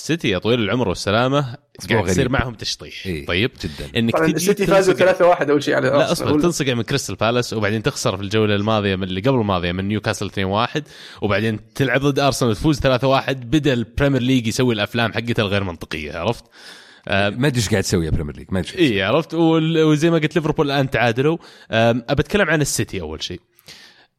السيتي يا طويل العمر والسلامة قاعد يصير. معهم تشطيح. إيه، طيب؟ جدا. إنك طبعا السيتي فازوا تنصقع- 3-1 أول شيء على لا أرسنال. أصبر تنصقع من كريستال بالاس وبعدين تخسر في الجولة الماضية من اللي قبل الماضية من نيوكاسل 2-1 وبعدين تلعب ضد أرسنال تفوز 3-1 بدا ال Premier League يسوي الأفلام حقته الغير منطقية عرفت؟ آه، ما أدري إيش قاعد تسوي يا Premier League ما أدري اي عرفت؟ وال- وزي ما قلت ليفربول الآن تعادلوا. أبى أتكلم عن السيتي أول شيء.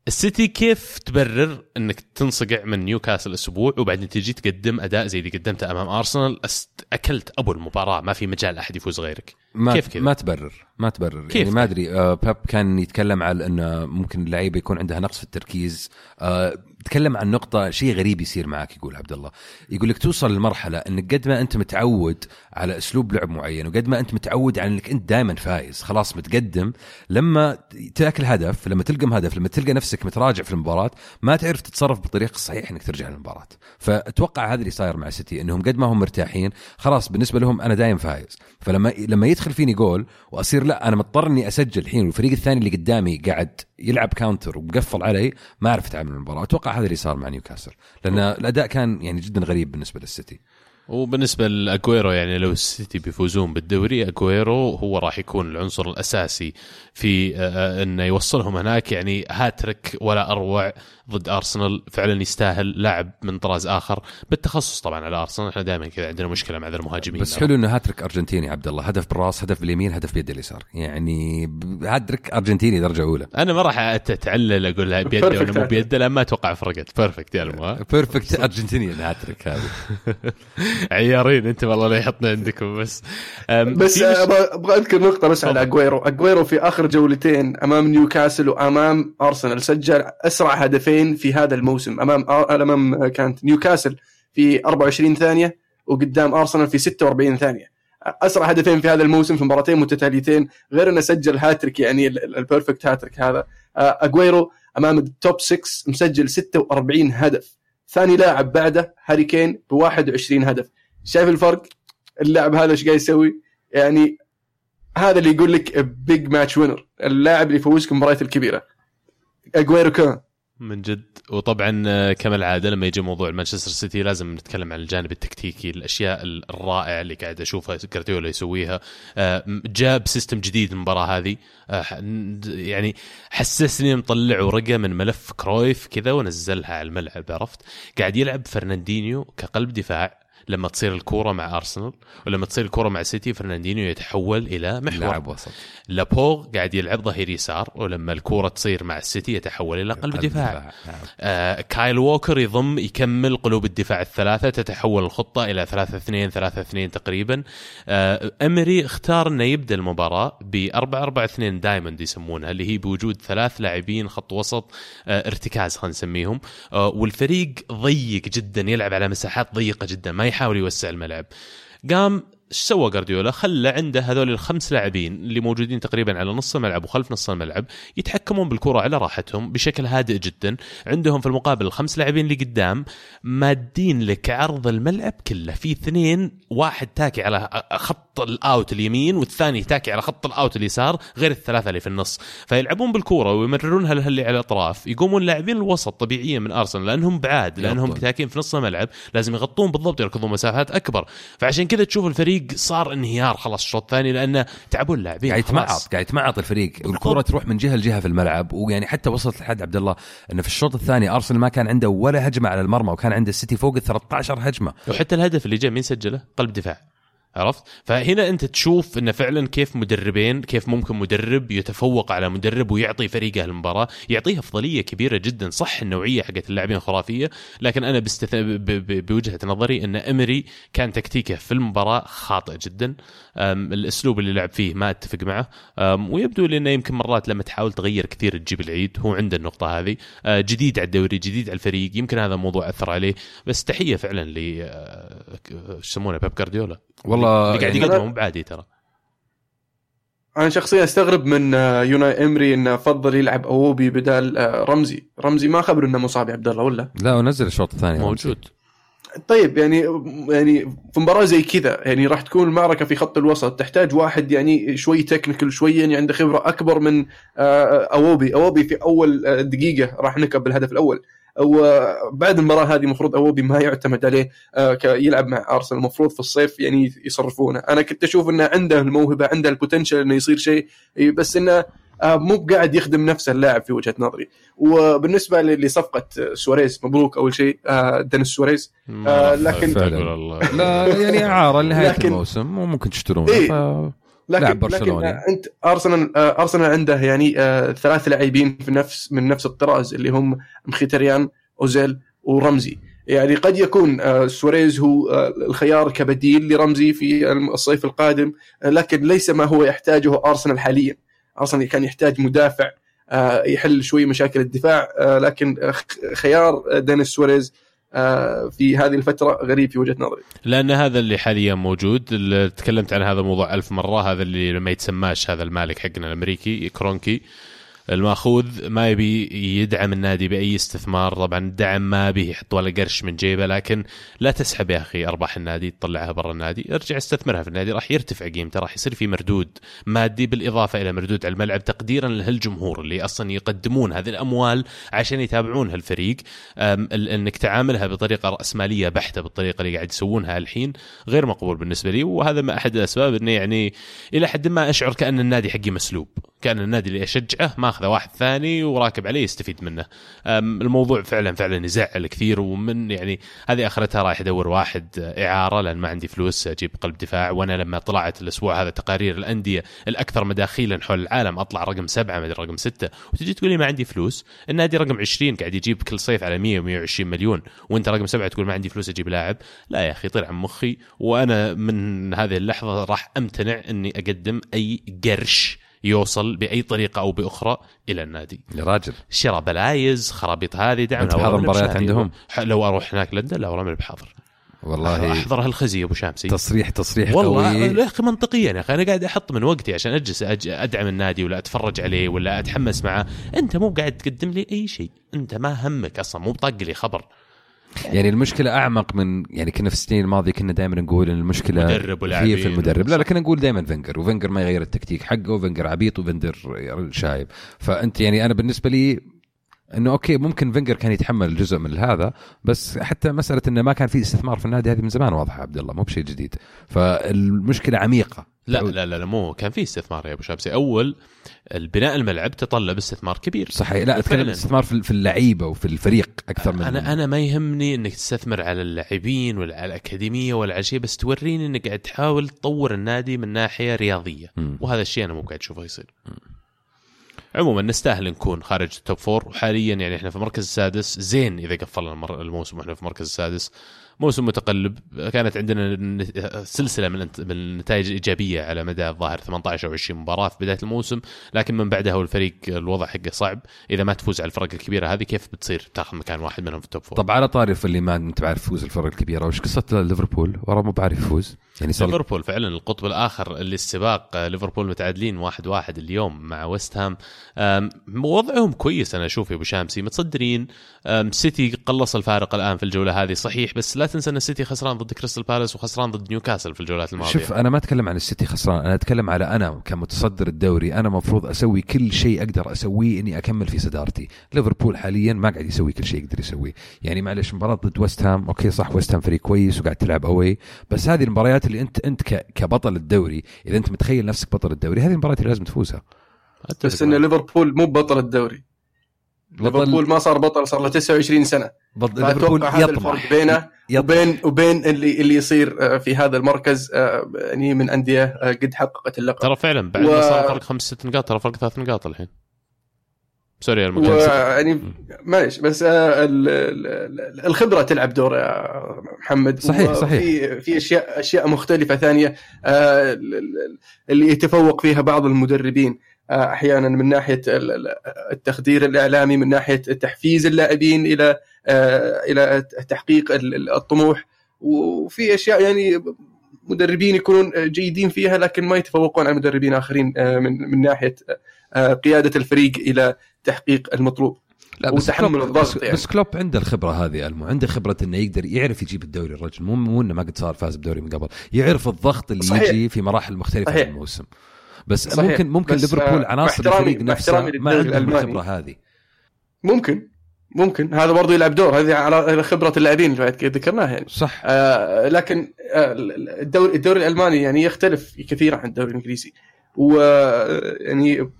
السيتي كيف تبرر إنك تنصقع من نيوكاسل أسبوع وبعدين تجي تقدم أداء زي اللي قدمته أمام أرسنال؟ أست- أكلت أبو المباراة ما في مجال أحد يفوز غيرك. ما كيف كذا؟ ما تبرر ما تبرر. كيف يعني ما أدري آه بيب كان يتكلم على إنه ممكن اللعيبه يكون عندها نقص في التركيز. آه تكلم عن نقطة شيء غريب يصير معك يقول عبد الله يقول لك توصل لمرحلة إنك قد ما أنت متعود على أسلوب لعب معين وقد ما أنت متعود على إنك أنت دائما فايز خلاص متقدم. لما تأكل هدف لما تلقم هدف لما تلقى نفسك متراجع في المباراة ما تعرف تتصرف بالطريقة الصحيحة إنك ترجع للمباراة. فأتوقع هذا اللي صاير مع سيتي إنهم قد ما هم مرتاحين خلاص بالنسبة لهم أنا دايم فايز. فلما لما يدخل فيني جول وأصير لا أنا مضطر إني أسجل الحين والفريق الثاني اللي قدامي قاعد يلعب counter ومقفل علي ما أعرف أتعامل مع المباراة. أتوقع هذا اللي صار مع نيوكاسل لأن الأداء كان يعني جدا غريب بالنسبة للسيتي. وبالنسبة لأجويرو يعني لو السيتي بيفوزون بالدوري أجويرو هو راح يكون العنصر الأساسي في آه، إنه يوصلهم هناك. يعني هاتريك ولا أروع. ضد أرسنال فعلا يستاهل لاعب من طراز آخر. بالتخصص طبعا على أرسنال إحنا دائما كذا عندنا مشكلة مع ذا المهاجمين. بس حلو إنه هاتريك أرجنتيني عبد الله. هدف بالراس هدف باليمين هدف بيد اليسار. يعني هاتريك أرجنتيني درجة أولى. أنا ما راح أتعلل أقول بيده ولا مو. بيده لأن ما أتوقع فرقت perfect يا المو؟ perfect (laughs) أرجنتيني هاتريك هذه (laughs) عيارين انت والله لا يحطنا عندكم بس. بس أبغى أذكر نقطة بس على. أجويرو. أجويرو في آخر جولتين أمام نيوكاسل وأمام أرسنال سجل أسرع هدفين في هذا الموسم أمام أمام كانت نيوكاسل في 24 ثانية وقدام أرسنال في 46 ثانية. أسرع هدفين في هذا الموسم في مباراتين متتاليتين غير أنه سجل هاتريك يعني ال- ال- ال perfect hat-trick هذا. اجويرو أمام ال top 6 مسجل 46 هدف. ثاني لاعب بعده هاري كين ب 21 هدف. شايف الفرق؟ اللاعب هذا إيش قاعد يسوي؟ يعني هذا اللي يقول لك big match winner اللاعب اللي يفوزك المباريات الكبيرة. اجويرو كان. من جد. وطبعا آه، كما العادة لما يجي موضوع مانشستر سيتي لازم نتكلم عن الجانب التكتيكي الأشياء الرائعة اللي قاعد أشوفها جارديولا يسويها. آه، جاب system جديد المباراة هذه. آه، يعني حسسني مطلع ورقة من ملف كرويف كذا ونزلها على الملعب عرفت؟ قاعد يلعب فرناندينيو كقلب دفاع. لما تصير الكورة مع أرسنال ولما تصير الكورة مع سيتي فرناندينيو يتحول إلى محور. لاعب وسط. لابورت قاعد يلعب ظهير يسار ولما الكورة تصير مع السيتي يتحول إلى قلب دفاع. نعم. آه كايل ووكر يضم يكمل قلوب الدفاع الثلاثة تتحول الخطة إلى 3 2 3 2 تقريبا. آه إمري اختار انه يبدا المباراة ب 4 4 2 diamond يسمونها اللي هي بوجود ثلاث لاعبين خط وسط آه ارتكاز خلينا نسميهم. آه والفريق ضيق جدا يلعب على مساحات ضيقة جدا ما يحاول يوسع الملعب. قام إيش سوى جارديولا؟ خلى عنده هذول الخمس لاعبين اللي موجودين تقريبا على نص الملعب وخلف نص الملعب يتحكمون بالكرة على راحتهم بشكل هادئ جدا، عندهم في المقابل الخمس لاعبين اللي قدام مادين لك عرض الملعب كله، في اثنين واحد تاكي على خط الأوت اليمين والثاني تاكي على خط الأوت اليسار غير الثلاثة اللي في النص، فيلعبون بالكره ويمررونها للي على الأطراف، يقومون لاعبين الوسط طبيعيا من أرسنال لأنهم بعاد لأنهم. تاكين في نص الملعب. لازم يغطون بالضبط يركضون مسافات أكبر. فعشان كذا تشوف الفريق صار انهيار خلاص الشوط الثاني لأنه تعبوا اللاعبين قاعد. يتمعط قاعد يتمعط الفريق. والكره تروح من جهة لجهة في الملعب. ويعني حتى وصلت لحد عبد الله انه في الشوط الثاني أرسنال ما كان عنده ولا هجمة على المرمى وكان عنده السيتي فوق ال 13 هجمة. وحتى الهدف اللي جاء مين سجله؟ قلب دفاع. عرفت؟ فهنا انت تشوف انه فعلا كيف مدربين كيف ممكن مدرب يتفوق على مدرب ويعطي فريقه المباراة، يعطيه أفضلية كبيرة جدا، صح النوعية حقت اللاعبين خرافيه، لكن أنا بستث... ب... ب... بوجهة نظري إن إمري كان تكتيكه في المباراة خاطئ جدا، الأسلوب اللي لعب فيه ما أتفق معه، ويبدو لي إنه يمكن مرات لما تحاول تغير كثير تجيب العيد، هو عنده النقطة هذه، أه جديد على الدوري، جديد على الفريق، يمكن هذا الموضوع أثر عليه، بس تحية فعلا ل أه، إيش يسمونه بيب جارديولا والله اللي قاعد يعني يقدمه مو بعادي ترى. أنا شخصيا أستغرب من آه، يوناي إمري انه فضل يلعب أووبي بدال آه، رمزي. رمزي ما خبر إنه مصاب يا عبد الله ولا؟ لا ونزل الشوط الثاني موجود. طيب يعني يعني في مباراة زي كذا يعني راح تكون المعركة في خط الوسط تحتاج واحد يعني شوي technical شوي يعني عنده خبرة أكبر من آه، إيوبي. إيوبي في أول آه، دقيقة راح نكب بالهدف الأول. وبعد المباراة هذه المفروض إيوبي ما يعتمد عليه آه، يلعب مع أرسنال. المفروض في الصيف يعني يصرفونه. أنا كنت أشوف إنه عنده الموهبة عنده ال potential إنه يصير شيء بس إنه آه، مو قاعد يخدم نفسه اللاعب في وجهة نظري. وبالنسبة لصفقة سواريز مبروك أول شيء آه، دينيس سواريز. لكن- لا يعني اعاره لنهاية لكن- الموسم وممكن تشترونه إيه. ف... لكن لاعب برشلوني. لكن أنت أرسنال آه، أرسنال عنده يعني آه، ثلاث لاعبين في نفس من نفس الطراز اللي هم مخيتريان أوزيل ورمزي يعني قد يكون آه، سواريز هو آه، الخيار كبديل لرمزي في الصيف القادم آه، لكن ليس ما هو يحتاجه أرسنال حاليا أرسنال كان يحتاج مدافع آه، يحل شوي مشاكل الدفاع آه، لكن آه، خيار دينيس سواريز آه، في هذه الفترة غريب في وجهة نظري. لأن هذا اللي حاليا موجود اللي تكلمت عن هذا الموضوع ألف مرة هذا اللي ما يتسماش هذا المالك حقنا الأمريكي كرونكي. المأخوذ ما يبي يدعم النادي بأي استثمار. طبعا الدعم ما به يحط ولا قرش من جيبه لكن لا تسحب يا أخي أرباح النادي تطلعها برا النادي. ارجع استثمرها في النادي راح يرتفع قيمته راح يصير في مردود مادي بالإضافة إلى مردود على الملعب تقديرا لهالجمهور اللي أصلا يقدمون هذه الأموال عشان يتابعون هالفريق. إنك تعاملها بطريقة رأسمالية بحتة بالطريقة اللي قاعد يسوونها الحين غير مقبول بالنسبة لي. وهذا ما أحد الأسباب إنه يعني إلى حد ما أشعر كأن النادي حقي مسلوب كأن النادي اللي أشجعه ماخذه واحد ثاني وراكب عليه يستفيد منه. الموضوع فعلا فعلا يزعل كثير ومن يعني هذه آخرتها رايح ادور واحد إعارة لأن ما عندي فلوس أجيب قلب دفاع. وأنا لما طلعت الأسبوع هذا تقارير الأندية الأكثر مداخيلا حول العالم أطلع رقم سبعة ما أدري رقم ستة وتجي تقول لي ما عندي فلوس. النادي رقم 20 قاعد يجيب كل صيف على 100 و120 مليون وأنت رقم سبعة تقول ما عندي فلوس أجيب لاعب. لا يا أخي طلع مخي وأنا من هذه اللحظة راح أمتنع إني أقدم أي قرش. يوصل بأي طريقة أو بأخرى إلى النادي. يا راجل. شراء بلايز خرابيط هذه دعم بحاضر مباريات عندهم؟ لو أروح هناك لندن لا والله ماني بحاضر. والله أحضر هالخزي يا أبو شامسي. تصريح تصريح والله قوي يا أخي منطقيا يا أخي. أنا قاعد أحط من وقتي عشان أجلس أج- أدعم النادي ولا أتفرج عليه ولا أتحمس معه. أنت مو قاعد تقدم لي أي شيء. أنت ما همك أصلا مو بداق لي خبر. يعني المشكلة أعمق من يعني كنا في السنين الماضية كنا دائما نقول إن المشكلة مدرب. هي في المدرب لا لكن نقول دائما فينجر وفينجر ما يغير التكتيك حقه وفينجر عبيط وفينجر شايب فأنت يعني أنا بالنسبة لي إنه okay ممكن فينجر كان يتحمل جزء من هذا بس حتى مسألة إنه ما كان في استثمار في النادي هذه من زمان واضحة عبد الله مو بشيء جديد. فالمشكلة عميقة. لا لا لا, لا مو كان في استثمار يا أبو شامسي أول البناء الملعب تطلب استثمار كبير. صحيح. لا أتكلم. استثمار في اللعيبة وفي الفريق أكثر من أنا أنا ما يهمني إنك تستثمر على اللاعبين ولا على الأكاديمية ولا على شيء بس توريني إنك قاعد تحاول تطور النادي من ناحية رياضية. مم. وهذا الشيء أنا مو قاعد أشوفه يصير. عموما نستاهل نكون خارج ال top four وحاليا يعني إحنا في المركز السادس. زين إذا قفلنا الموسم وإحنا في المركز السادس. موسم متقلب. كانت عندنا سلسلة من من النتائج الإيجابية على مدى الظاهر. 18 أو 20 مباراة في بداية الموسم. لكن من بعدها والفريق الوضع حقه صعب. إذا ما تفوز على الفرق الكبيرة هذه كيف بتصير؟ تاخذ مكان واحد منهم في ال top four طب على طاري اللي ما هو بعارف يفوز الفرق الكبيرة وش قصة ليفربول؟ وراه مو بعارف يفوز. يعني صار ليفربول فعلا القطب الآخر اللي السباق آه، ليفربول متعادلين واحد واحد اليوم مع ويست هام. وضعهم كويس أنا أشوف يا أبو شامسي متصدرين. سيتي قلص الفارق الآن في الجولة هذه صحيح بس لا تنسى أن السيتي خسران ضد كريستال بالاس وخسران ضد نيوكاسل في الجولات الماضية. شوف أنا ما أتكلم عن السيتي خسران أنا أتكلم على أنا كمتصدر الدوري أنا مفروض أسوي كل شيء أقدر أسويه إني أكمل في صدارتي. ليفربول حاليا ما قاعد يسوي كل شيء يقدر يسويه. يعني معلش مباراة ضد ويست هام okay صح ويست هام فريق كويس وقاعد تلعب away بس هذه المباريات اللي أنت أنت ك- كبطل الدوري إذا أنت متخيل نفسك بطل الدوري هذه المباريات اللي لازم تفوزها. بس إن. ليفربول مو بطل الدوري. ليفربول ما صار بطل صار له 29 سنة. بطل ليفربول هذا الفرق يطمح. بينه يطمح. وبين وبين اللي اللي يصير آه، في هذا المركز آه، يعني من أندية آه، قد حققت اللقب. ترى فعلا بعد و- ما صار فرق خمس ست نقاط ترى فرق ثلاث نقاط الحين. سوري المكان. ويعني معليش بس آه، ال- ال- ال- الخبرة تلعب دور يا محمد. صحيح، صحيح. في في أشياء أشياء مختلفة ثانية آه، ال- ال- اللي يتفوق فيها بعض المدربين آه، أحيانا من ناحية ال- ال- التخدير الإعلامي من ناحية تحفيز اللاعبين إلى إلى تحقيق ال- ال- الطموح. وفي أشياء يعني مدربين يكونون جيدين فيها لكن ما يتفوقون على مدربين آخرين من من ناحية قيادة الفريق إلى تحقيق المطلوب لا بس وتحمل الضغط يعني. بس كلوب عنده الخبرة هذه المو. عنده خبرة إنه يقدر يعرف يجيب الدوري الرجل. مو مو إنه ما قد صار فاز بدوري من قبل. يعرف الضغط اللي صحيح. يجي في مراحل مختلفة صحيح. من الموسم. بس صحيح. ممكن ممكن ليفربول آه، عناصر الفريق نفسه ما عندهم. الخبرة هذه. ممكن. ممكن. هذا برضو يلعب دور. هذه على خبرة اللاعبين اللي ذكرناها يعني. صح. آه لكن آه الدوري الدوري الألماني يعني يختلف كثيرا عن الدوري الإنجليزي. ويعني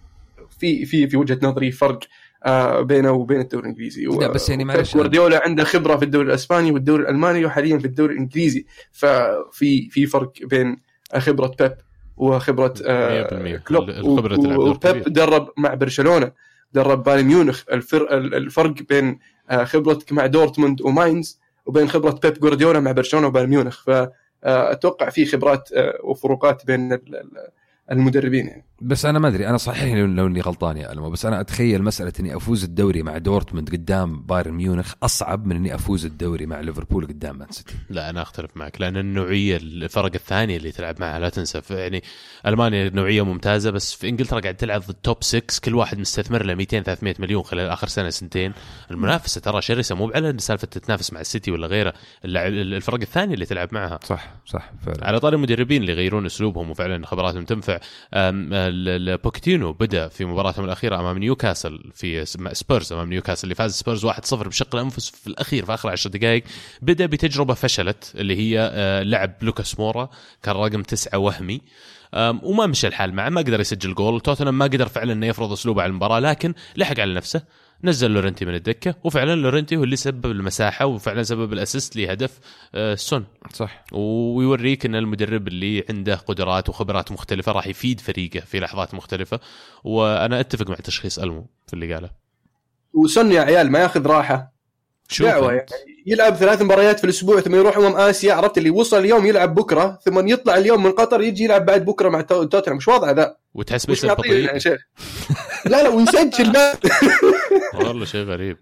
في في في وجهة نظري فرق آه بينه وبين الدوري الإنجليزي. لا، بس يعني معلش، جوارديولا عنده خبرة في الدوري الإسباني والدوري الألماني وحاليا في الدوري الإنجليزي. ففي في فرق بين خبرة بيب وخبرة آه 100% كلوب وبيب. درب مع برشلونة درب بايرن ميونخ. الفر... الفرق بين آه، خبرتك مع دورتموند وماينز وبين خبرة بيب جوارديولا مع برشلونة وبايرن ميونخ. فاتوقع في خبرات وفروقات بين ال- ال- المدربين يعني. بس أنا ما أدري أنا صحيح لو إني غلطان يا ألمو بس أنا أتخيل مسألة إني أفوز الدوري مع دورتموند قدام بايرن ميونخ أصعب من إني أفوز الدوري مع ليفربول قدام مان سيتي. لا أنا أختلف معك لأن النوعية الفرق الثانية اللي تلعب معها لا تنسى يعني ألمانيا نوعية ممتازة بس في إنجلترا قاعد تلعب ضد top 6 كل واحد مستثمر له 200 300 مليون خلال آخر سنة سنتين. المنافسة ترى شرسة مو على سالفة تتنافس مع السيتي ولا غيره الفرق الثانية اللي تلعب معها. صح صح فعلا. على طاري المدربين اللي يغيرون أسلوبهم وفعلا خبراتهم تنفع. بوكيتينو بدأ في مباراتهم الأخيرة أمام نيوكاسل في سبيرز أمام نيوكاسل اللي فاز سبيرز 1-0 بشق الأنفس في الأخير في آخر 10 دقائق. بدأ بتجربة فشلت اللي هي آه، لعب لوكاس مورا كان رقم تسعة وهمي. وما مشى الحال معه ما قدر يسجل جول. توتنهام ما قدر فعلا إنه يفرض أسلوبه على المباراة لكن لحق على نفسه. نزل لورنتي من الدكة وفعلا لورنتي هو اللي سبب المساحة وفعلا سبب ال assist لهدف آه، سون. صح. ويوريك إن المدرب اللي عنده قدرات وخبرات مختلفة راح يفيد فريقه في لحظات مختلفة. وأنا أتفق مع تشخيص ألمو في اللي قاله. وسون يا عيال ما ياخذ راحة. دعوه. يعني يلعب ثلاث مباريات في الأسبوع ثم يروح امم آسيا. عرفت اللي وصل اليوم يلعب بكرة ثم يطلع اليوم من قطر يجي يلعب بعد بكرة مع تو- توتنهام. مش وضعه ذا وتحس يا شيخ لا لا ويسجل بعد. (laughs) والله شيء غريب.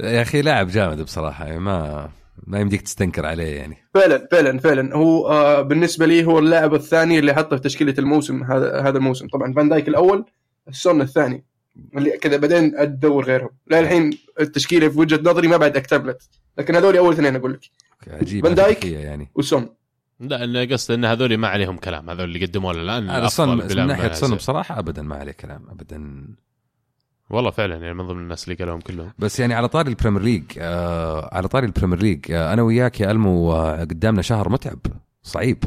يا أخي لاعب جامد بصراحة يعني ما ما يمديك تستنكر عليه يعني. فعلا فعلا فعلا. هو آه بالنسبة لي هو اللاعب الثاني اللي حطه في تشكيلة الموسم هذا هذا الموسم. طبعا فان دايك الأول سون الثاني. اللي كذا بعدين أدور غيرهم. لا الحين التشكيلة في وجهة نظري ما بعد اكتملت لكن هذول أول اثنين أقول لك. عجيب فان دايك. يعني. وسون. لا أنا قصدي إن هذول ما عليهم كلام. هذول اللي قدموا له الآن أنا سون من ناحية. سون بصراحة ابدا ما عليه كلام ابدا. والله فعلا يعني من ضمن الناس اللي قالهم كلهم. بس يعني على طاري ال Premier League آه على طاري ال Premier League آه أنا وياك يا ألمو آه قدامنا شهر متعب صعيب.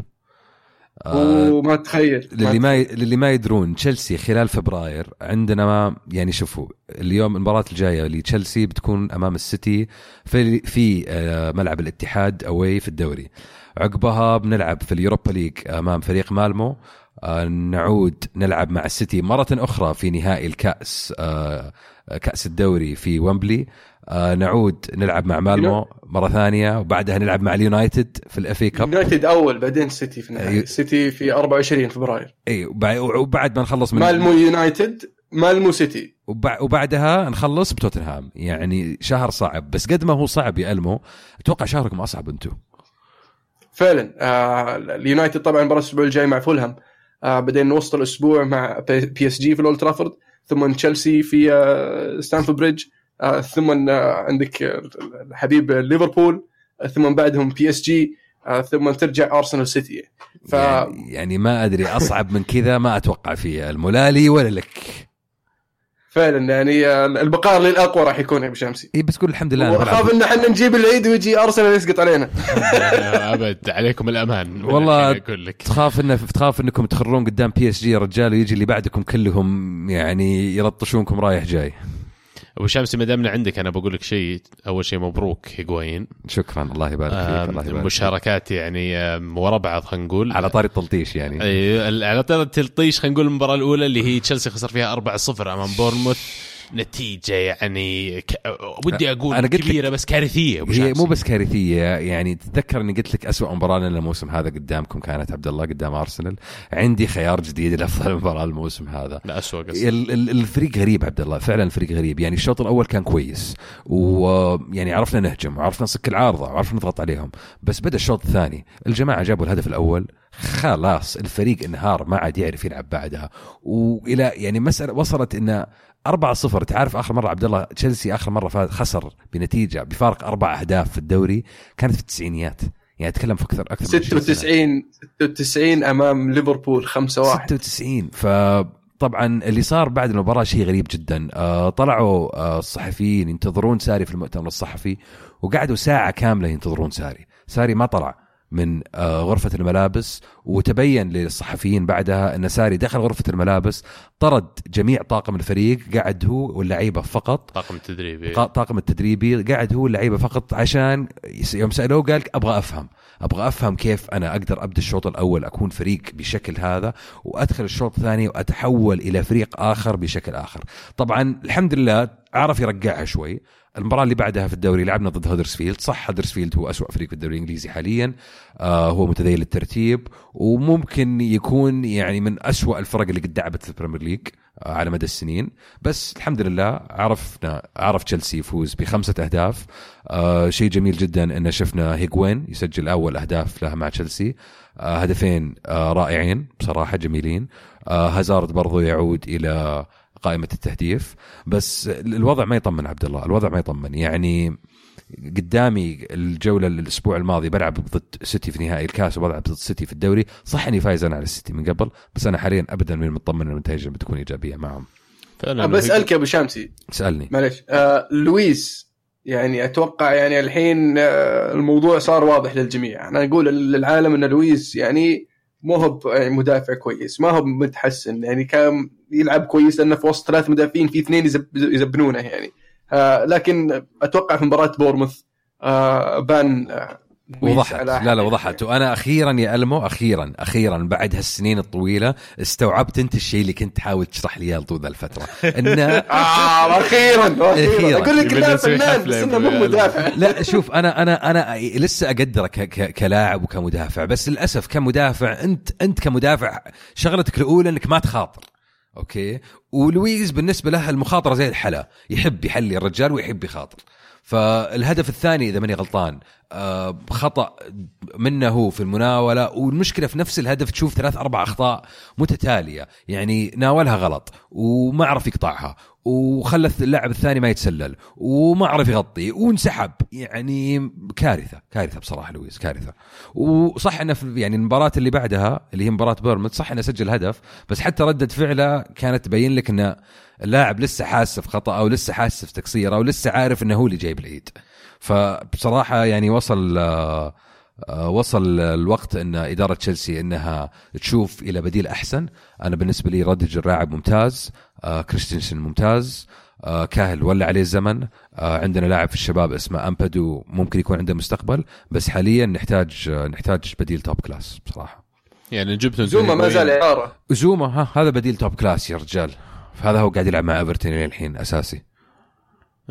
وما تخيل للي ما. للي ما يدرون تشيلسي خلال فبراير عندنا ما يعني شوفوا اليوم المباراة الجاية لتشيلسي بتكون أمام السيتي في في آه، ملعب الاتحاد away في الدوري. عقبها بنلعب في ال Europa League أمام فريق مالمو. آه، نعود نلعب مع السيتي مرة أخرى في نهائي الكأس آه، كأس الدوري في ويمبلي آه، نعود نلعب مع مالمو مرة ثانية وبعدها نلعب مع اليونايتد في ال FA Cup يونايتد أول بعدين سيتي في النهاية. أيوه. سيتي في 24 فبراير. إي وبع- وبعد ما نخلص من مالمو يونايتد مالمو سيتي. وبع- وبعدها نخلص بتوتنهام. يعني شهر صعب بس قد ما هو صعب يا ألمو أتوقع شهركم أصعب أنتم فعلا آه اليونايتد طبعا مباراه الأسبوع الجاي مع فولهام. آه بعدين وسط الأسبوع مع بي اس جي في الأولد ترافورد ثم تشيلسي في آه ستانفورد بريدج ثم آه عندك آه، الحبيب ليفربول آه ثم بعدهم بي اس جي آه ثم ترجع ارسنال سيتي ف يعني, يعني ما أدري أصعب من كذا ما أتوقع فيه لا لي ولا لك؟ فعلا يعني آه، البقاء للأقوى راح يكون يا ابو شمسي اي بس قول الحمد لله واخاف بلعب. إن إحنا نجيب العيد ويجي ارسنال يسقط علينا. (laughs) أبد عليكم الأمان. والله أقول لك. تخاف انه تخاف إنكم تخرون قدام بي اس جي يا رجال ويجي اللي بعدكم كلهم يعني يلطشونكم رايح جاي. أبو شمس ما دامنا عندك أنا بقول لك شيء أول شيء مبروك هيغوين شكرا الله يبارك فيك الله يبارك. مشاركات يعني ورا بعض خلينا نقول. على طاري التلطيش يعني. أي ال- على طار التلطيش خلينا نقول المباراة الأولى اللي هي تشيلسي خسر فيها 4-0 أمام بورنموث. نتيجة يعني ك... ودي أقول أنا قلت لك- كبيرة بس كارثية هي. مو بس كارثية يعني تتذكر إني قلت لك أسوأ مباراة لنا الموسم هذا قدامكم كانت عبد الله قدام أرسنال. عندي خيار جديد لأفضل (laughs) مباراة الموسم هذا. لا اسوء قصدي ال- ال- الفريق غريب عبد الله فعلا الفريق غريب. يعني الشوط الأول كان كويس ويعني عرفنا نهجم وعرفنا نسك العارضة وعرفنا نضغط عليهم. بس بدأ الشوط الثاني الجماعة جابوا الهدف الأول. خلاص الفريق انهار ما عاد يعرف يلعب بعدها. والى يعني مسألة وصلت انه 4 0 تعرف آخر مرة عبد الله تشيلسي آخر مرة فاز خسر بنتيجة بفارق أربع أهداف في الدوري كانت في التسعينيات. يعني أتكلم في أكثر أكثر من 20 سنة. 96 96 أمام ليفربول 5 1 96 فطبعا اللي صار بعد المباراة شيء غريب جدا. آه طلعوا آه الصحفيين ينتظرون ساري في المؤتمر الصحفي وقعدوا ساعة كاملة ينتظرون ساري. ساري ما طلع. من آه غرفة الملابس وتبين للصحفيين بعدها أن ساري دخل غرفة الملابس طرد جميع طاقم الفريق قعد هو واللعيبة فقط. طاقم التدريب قا- طاقم التدريبي قاعد هو اللعيبه فقط عشان يوم سألوه قال أبغى أفهم أبغى أفهم كيف أنا أقدر أبدأ الشوط الأول أكون فريق بشكل هذا وأدخل الشوط الثاني وأتحول إلى فريق آخر بشكل آخر. طبعا الحمد لله عرف يرجعها شوي المباراة اللي بعدها في الدوري لعبنا ضد هدرسفيلد صح هدرسفيلد هو أسوأ فريق في الدوري الإنجليزي حاليا. آه هو متذيل الترتيب وممكن يكون يعني من أسوأ الفرق اللي قد لعبت في ال Premier League آه على مدى السنين. بس الحمد لله عرفنا عرف تشيلسي يفوز بخمسة أهداف. آه شيء جميل جدا أن شفنا هيغوين يسجل أول أهداف له مع تشيلسي آه هدفين آه رائعين بصراحة جميلين. آه هازارد برضو يعود إلى قائمة التهديف بس الوضع ما يطمن عبد الله الوضع ما يطمن. يعني قدامي الجولة الأسبوع الماضي بلعب ضد سيتي في نهائي الكاس وبلعب ضد سيتي في الدوري. صح إني فايز أنا على السيتي من قبل بس أنا حاليا ابدا من مطمن ان النتائج بتكون إيجابية معهم. فعلا. بسالك يا أبو شمسي. اسألني. معلش آه لويس يعني أتوقع يعني الحين آه الموضوع صار واضح للجميع. أنا أقول للعالم إن لويس يعني مو هو يعني مدافع كويس ما هو متحسن يعني كان يلعب كويس لأنه في وسط ثلاث مدافعين في اثنين يزب يزبنونه يعني. آه لكن أتوقع في مباراة بورموث آه بان آه وضحت. على لا لا وضحت. وأنا أخيرا يا ألمو أخيرا أخيرا بعد هالسنين الطويلة استوعبت أنت الشيء اللي كنت تحاول تشرح لي إياه طول الفترة انه (laughs) آه أخيرا أخيراً. أخيرا. أقول لك لا فنان بس إنه مو مدافع. لا شوف أنا أنا أنا لسه أقدرك ك- ك- كلاعب وكمدافع بس للأسف كمدافع أنت أنت كمدافع شغلتك الأولى إنك ما تخاطر. أوكي؟ ولويز بالنسبة له المخاطرة زي الحلا. يحب يحلي الرجال ويحب يخاطر. فالهدف الثاني إذا ماني غلطان آه، خطأ منه هو في المناولة والمشكلة في نفس الهدف تشوف ثلاث أربع أخطاء متتالية يعني ناولها غلط وما عرف يقطعها. وخلى اللاعب الثاني ما يتسلل وما عرف يغطي وانسحب. يعني كارثة كارثة بصراحة لويس كارثة. وصح إنه في يعني المباراة اللي بعدها اللي هي مباراة بيرموث صح إنه سجل هدف بس حتى ردة فعله كانت تبين لك انه اللاعب لسه حاسس في خطا أو لسه حاسس في تقصير أو لسه عارف إنه هو اللي جايب العيد. فبصراحة يعني وصل آه، وصل الوقت إن إدارة تشيلسي إنها تشوف إلى بديل أحسن. أنا بالنسبة لي رودجر لاعب ممتاز آه، كريستنسن ممتاز آه، كاهيل ولى عليه الزمن. آه، عندنا لاعب في الشباب اسمه أمبادو ممكن يكون عنده مستقبل بس حاليا نحتاج آه، نحتاج بديل top class بصراحة. يعني جبت زوما ما زال اعاره زوما ها هذا بديل top class يا رجال. هذا هو قاعد يلعب مع ايفرتون الحين أساسي.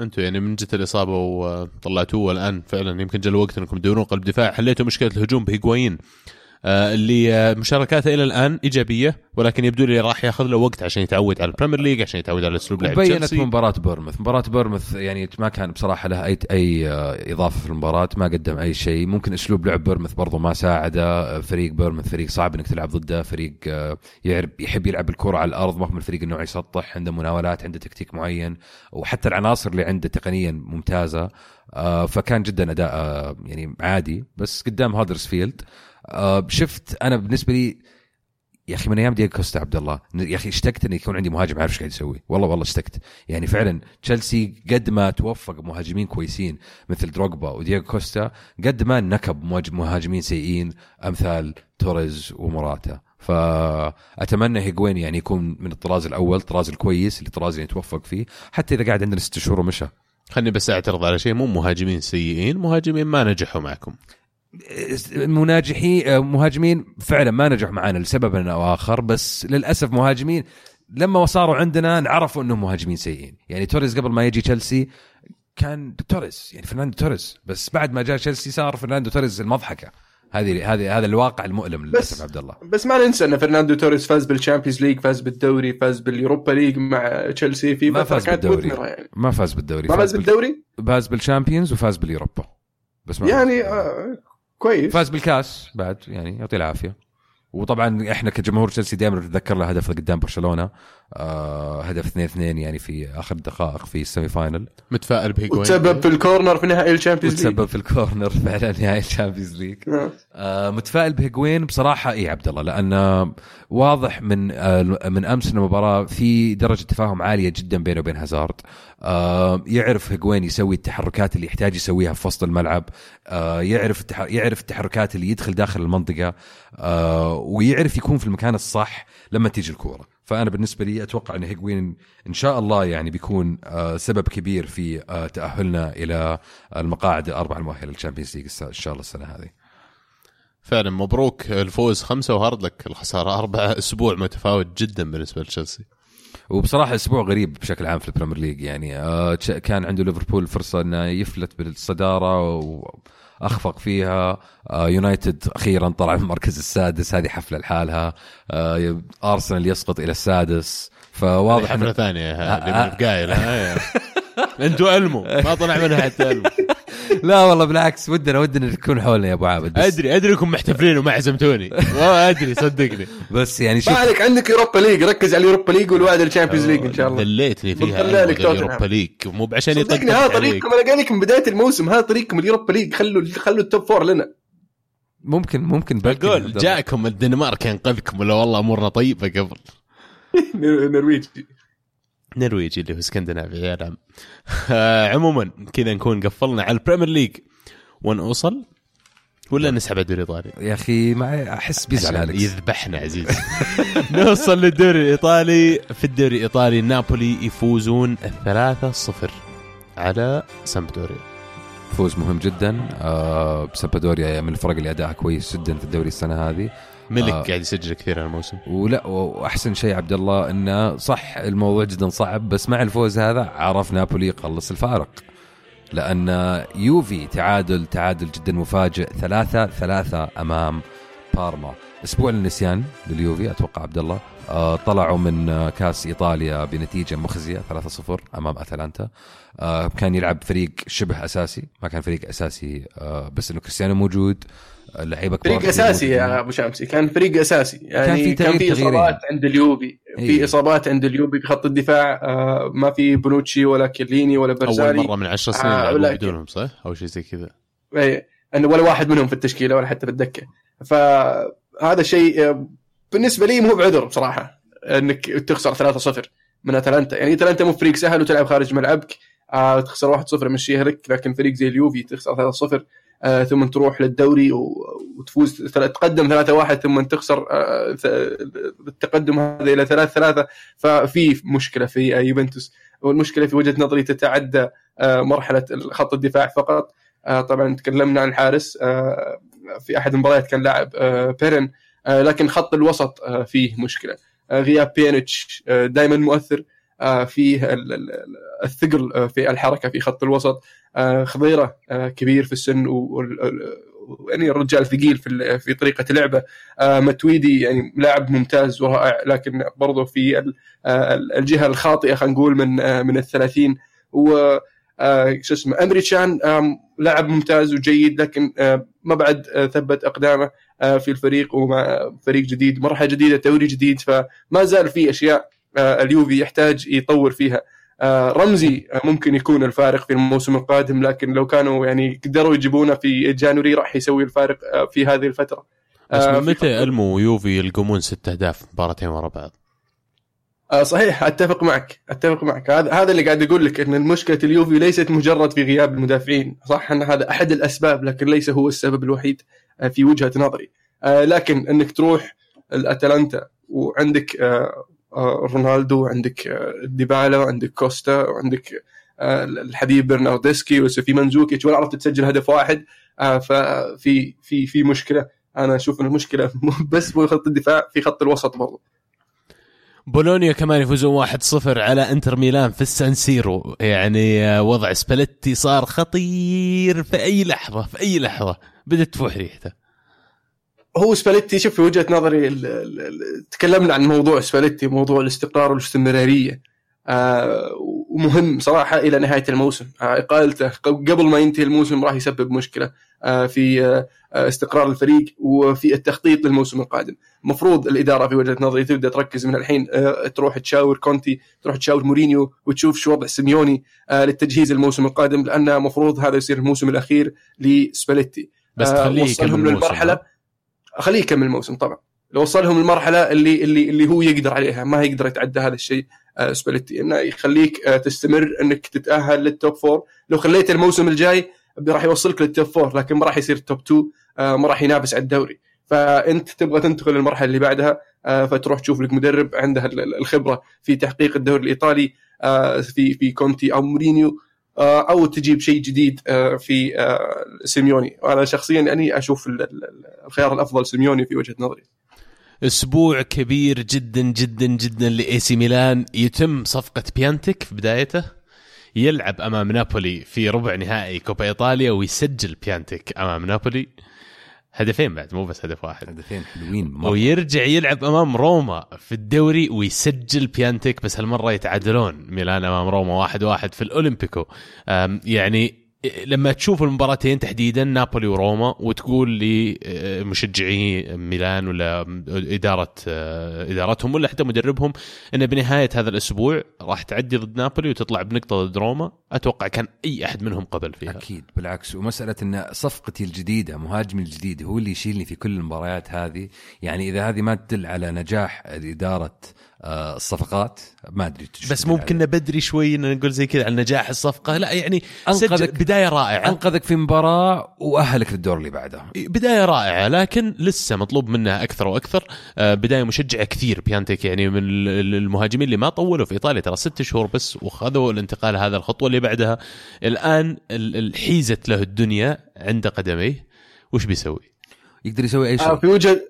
أنتم يعني من جت الإصابة وطلعتوه والان فعلا يمكن جاء الوقت إنكم تدورون قلب دفاع. حليتوا مشكلة الهجوم بهيغوايين آه، اللي آه، مشاركاته إلى الآن إيجابية ولكن يبدو لي راح ياخذ له وقت عشان يتعود على ال Premier League عشان يتعود على أسلوب لعب بينت تشيلسي مباراة بورنموث. مباراة بورنموث يعني ما كان بصراحة له أي أي آه، إضافة في المباراة ما قدم أي شيء. ممكن أسلوب لعب بورنموث برضو ما ساعده. آه، فريق بورنموث فريق صعب إنك تلعب ضده. فريق آه، يعرف يحب يلعب الكرة على الأرض. ما هو من الفريق إنه يسطح عنده مناولات عنده تكتيك معين. وحتى العناصر اللي عنده تقنيا ممتازة. آه، فكان جدا أداء آه، يعني عادي. بس قدام هودرسفيلد آه، شفت أنا بالنسبة لي يا أخي من أيام دياغو كوستا عبد الله يا أخي اشتقت إنه يكون عندي مهاجم عارف إيش قاعد يسوي. والله والله اشتقت. يعني فعلا تشيلسي قد ما توفق مهاجمين كويسين مثل دروغبا ودياغو كوستا قد ما نكب مهاجم- مهاجمين سيئين أمثال توريز ومراتا فأتمنى هيغوين يعني يكون من الطراز الأول الطراز الكويس اللي الطراز اللي يتوفق فيه حتى إذا قاعد عندنا ست شهور ومشى. خلني بس أعترض على شيء مو مهاجمين سيئين مهاجمين ما نجحوا معكم. ما نجحوا مهاجمين فعلا ما نجحوا معنا لسبب أو آخر بس للأسف مهاجمين لما صاروا عندنا نعرفوا إنهم مهاجمين سيئين يعني توريس قبل ما يجي تشيلسي كان توريس يعني فرناندو توريس بس بعد ما جاء تشيلسي صار فرناندو توريس المضحكة هذه هذه هذا الواقع المؤلم للأسف عبد الله بس ما ننسى إن فرناندو توريس فاز بال Champions League فاز بالدوري فاز بال Europa League مع تشيلسي في ما فاز بالدوري. يعني ما فاز بالدوري ما فاز بال- بالدوري؟ فاز بال Champions وفاز بال Europa بس ما يعني. آه كويس. فاز بالكاس بعد يعني يعطيه العافية. وطبعا إحنا كجمهور تشيلسي دائما نتذكر له هدف قدام برشلونة. آه هدف 2 2 يعني في آخر الدقائق في ال semi-final. متفائل بهيغوين وتسبب في ال corner في نهائي ال Champions League. وتسبب في ال corner (laughs) فعلا نهائي ال Champions League. آه. آه متفائل بهيغوين بصراحة إي عبد الله لأن واضح من آه من أمس المباراة في درجة تفاهم عالية جدا بينه وبين هازارد. آه يعرف هيغوين يسوي التحركات اللي يحتاج يسويها في وسط الملعب. آه يعرف. يعرف التحركات اللي يدخل داخل المنطقة آه ويعرف يكون في المكان الصح لما تيجي الكورة. فأنا بالنسبة لي أتوقع أن هيغوين إن شاء الله يعني بيكون آه سبب كبير في آه تأهلنا إلى المقاعد الأربع المؤهلة لل Champions League إن شاء الله السنة هذه. فعلا مبروك الفوز خمسة و hard luck الخسارة أربعة أسبوع متفاوت جدا بالنسبة لتشيلسي. وبصراحة أسبوع غريب بشكل عام في ال Premier League يعني آه كان عنده ليفربول فرصة إنه يفلت بالصدارة وأخفق فيها. آه يونايتد أخيرا طلع من المركز السادس هذه حفلة لحالها. آه أرسنال يسقط إلى السادس. فواضح حفلة انه ثانية (laughs) (laughs) (laughs) أنتوا علموا. ما طلع منها حتى علموا لا والله بالعكس ودنا ودنا تكون حولنا يا أبو عابد. ادري أدري إنكم محتفلين وما عزمتوني. والله أدري صدقني. بس يعني شوف عليك عندك Europa League ركز على ال Europa League والوعد ال Champions League إن شاء الله. دليتني فيها. ال Europa League مو عشان صدقني يطقطق هذا عليك. طريقكم. أنا قايل لك من بداية الموسم هذا طريقكم ال Europa League خلوا خلوا ال top four لنا. ممكن ممكن بقول جاءكم الدنمارك ينقذكم. ولا والله أمورنا طيبة قبل. (laughs) نرويجي. نرويجي اللي هو اسكندنافي يا آه، عموما كذا نكون قفلنا على ال Premier League. ونوصل ولا نسحب على الدوري الإيطالي؟ يا أخي ما أحس بيزعل عليك يذبحنا عزيز (laughs) نوصل للدوري الإيطالي. في الدوري الإيطالي نابولي يفوزون 3-0 على سامبدوريا. فوز مهم جدا. آه سامبدوريا من الفرق اللي اداها كويس جدا في الدوري السنة هذه. ملك آه. قاعد يسجل كثير هالموسم ولا وأحسن شيء عبد الله إنه صح الموضوع جدا صعب بس مع الفوز هذا عرف نابولي يقلص الفارق. لأن يوفي تعادل تعادل جدا مفاجئ ثلاثة ثلاثة أمام بارما. أسبوع للنسيان لليوفي أتوقع عبد الله. آه طلعوا من آه، كاس إيطاليا بنتيجة مخزية 3-0 أمام أتلانتا. آه كان يلعب فريق شبه أساسي ما كان فريق أساسي آه بس إنه كريستيانو موجود. آه، لعيبه كبار فريق أساسي يا أبو شمسي. كان فريق أساسي. يعني في كان في, تغيير- إصابات. عند اليوبي في إيه. إصابات عند اليوبي في خط الدفاع. آه ما في بونوتشي ولا كيليني ولا أول برزالي مرة من عشر سنين آه، لعبوا بدونهم صح؟ أو شيء زي كذا. إيه، انه ولا واحد منهم في التشكيلة ولا حتى في الدكة. فهذا شيء آه، بالنسبة لي مو بعذر بصراحة إنك تخسر 3-0 من أتلانتا. يعني أتلانتا مو فريق سهل وتلعب خارج ملعبك. آه تخسر 1-0 مشيها لك لكن فريق زي اليوفي تخسر 3-0 آه ثم تروح للدوري وتفوز تقدم 3-1 ثم تخسر آه التقدم هذا إلى 3-3 ففي مشكلة في يوفنتوس والمشكلة في وجهة نظري تتعدى آه مرحلة خط الدفاع فقط. طبعا تكلمنا عن الحارس في أحد المباريات كان لاعب بيرين لكن خط الوسط فيه مشكلة. غياب بيانيتش دائما مؤثر. فيه ال- ال- الثقل آه، في الحركة في خط الوسط. آه، خضيرة آه، كبير في السن يعني الرجال ثقيل في في طريقة لعبه. آه، متويدي يعني لاعب ممتاز ورائع لكن برضه في ال- آه، الجهة الخاطئة خلينا نقول من آه، من الثلاثين. و آه، شو اسمه امريتشان آم، لاعب ممتاز وجيد لكن آه، ما بعد آه، ثبت أقدامه آه، في الفريق ومع فريق جديد مرحلة جديدة دوري جديد فما زال في أشياء آه، اليوفي يحتاج يطور فيها. آه، رمزي آه، ممكن يكون الفارق في الموسم القادم لكن لو كانوا يعني قدروا يجيبونه في جانوري راح يسوي الفارق آه، في هذه الفترة. بس آه، متى ألمو ويوفي يلقمون ست أهداف مباراتين ورا بعض؟ آه صحيح أتفق معك أتفق معك. هذا هذا اللي قاعد أقول لك إن المشكلة اليوفي ليست مجرد في غياب المدافعين صح؟ إن هذا أحد الأسباب لكن ليس هو السبب الوحيد آه، في وجهة نظري. آه لكن إنك تروح الأتلانتا وعندك آه آه رونالدو وعندك آه ديبالا وعندك كوستا وعندك آه الحبيب برنارديسكي وسوفي منزوكيتش ولا عرفت تسجل هدف واحد. آه ففي في في مشكلة. أنا أشوف إن المشكلة مو (laughs) بس في خط الدفاع في خط الوسط برضه بولونيا كمان يفوزون 1-0 على إنتر ميلان في السان سيرو. يعني وضع سباليتي صار خطير في أي لحظة في أي لحظة. بدت تفوح ريحته. هو سباليتي شوف في وجهة نظري ال- ال- ال- تكلمنا عن موضوع سباليتي موضوع الاستقرار والاستمرارية. آه ومهم صراحة إلى نهاية الموسم. آه إقالته قبل ما ينتهي الموسم راح يسبب مشكلة آه في آه استقرار الفريق وفي التخطيط للموسم القادم. مفروض الإدارة في وجهة نظري تبدأ تركز من الحين آه تروح تشاور كونتي تروح تشاور مورينيو وتشوف شو وضع سيميوني آه للتجهيز الموسم القادم لأن مفروض هذا يصير الموسم الأخير لسباليتي. بس آه، تخليه وصلهم يكمل الموسم، للمرحله ها؟ خليه يكمل الموسم طبعا. لو وصلهم المرحلة اللي اللي اللي هو يقدر عليها ما يقدر يتعدى هذا الشيء آه، سباليتي. إنه يخليك آه، تستمر إنك تتأهل لل top four لو خليت الموسم الجاي راح يوصلك لل top four لكن ما راح يصير top 2 آه، ما راح ينافس على الدوري. فأنت تبغى تنتقل للمرحلة اللي بعدها فتروح تشوف لك مدرب عنده ال- ال- الخبرة في تحقيق الدوري الإيطالي في في كونتي أو مورينيو. أو تجيب شيء جديد آه، في آه، سيميوني. وأنا شخصيا يعني أشوف ال- ال- الخيار الأفضل سيميوني في وجهة نظري. أسبوع كبير جدا جدا جدا لإي سي ميلان. يتم صفقة بيانتك في بدايته. يلعب أمام نابولي في ربع نهائي كوبا إيطاليا ويسجل بيانتك أمام نابولي. هدفين بعد مو بس هدف واحد هدفين حلوين مرة. ويرجع يلعب أمام روما في الدوري ويسجل بيانتيك بس هالمرة يتعادلون ميلان أمام روما واحد واحد في الأولمبيكو يعني لما تشوف المباراتين تحديدا نابولي وروما وتقول لمشجعي ميلان ولا إدارة إدارتهم ولا حتى مدربهم إن بنهاية هذا الأسبوع راح تعدي ضد نابولي وتطلع بنقطة ضد روما. أتوقع كان أي أحد منهم قبل فيها. أكيد بالعكس. ومسألة إن صفقتي الجديدة مهاجمي الجديد هو اللي يشيلني في كل المباريات هذه. يعني إذا هذه ما تدل على نجاح إدارة آه، الصفقات ما أدري بس ممكن. بدري شوي إن نقول زي كذا على نجاح الصفقة لا يعني أنقذك- سجل بداية رائعة. أنقذك في مباراة وأهلك للدور اللي بعده. بداية رائعة لكن لسه مطلوب منها أكثر وأكثر. آه، بداية مشجعة كثير بيانتيك يعني من ال- ال- المهاجمين اللي ما طولوا في إيطاليا ترى ست شهور بس وخذوا الانتقال هذا الخطوة اللي بعدها. الآن ال- ال- حيزت له الدنيا عند قدميه. وش بيسوي؟ يقدر يسوي أي آه، شيء في وجهه آه،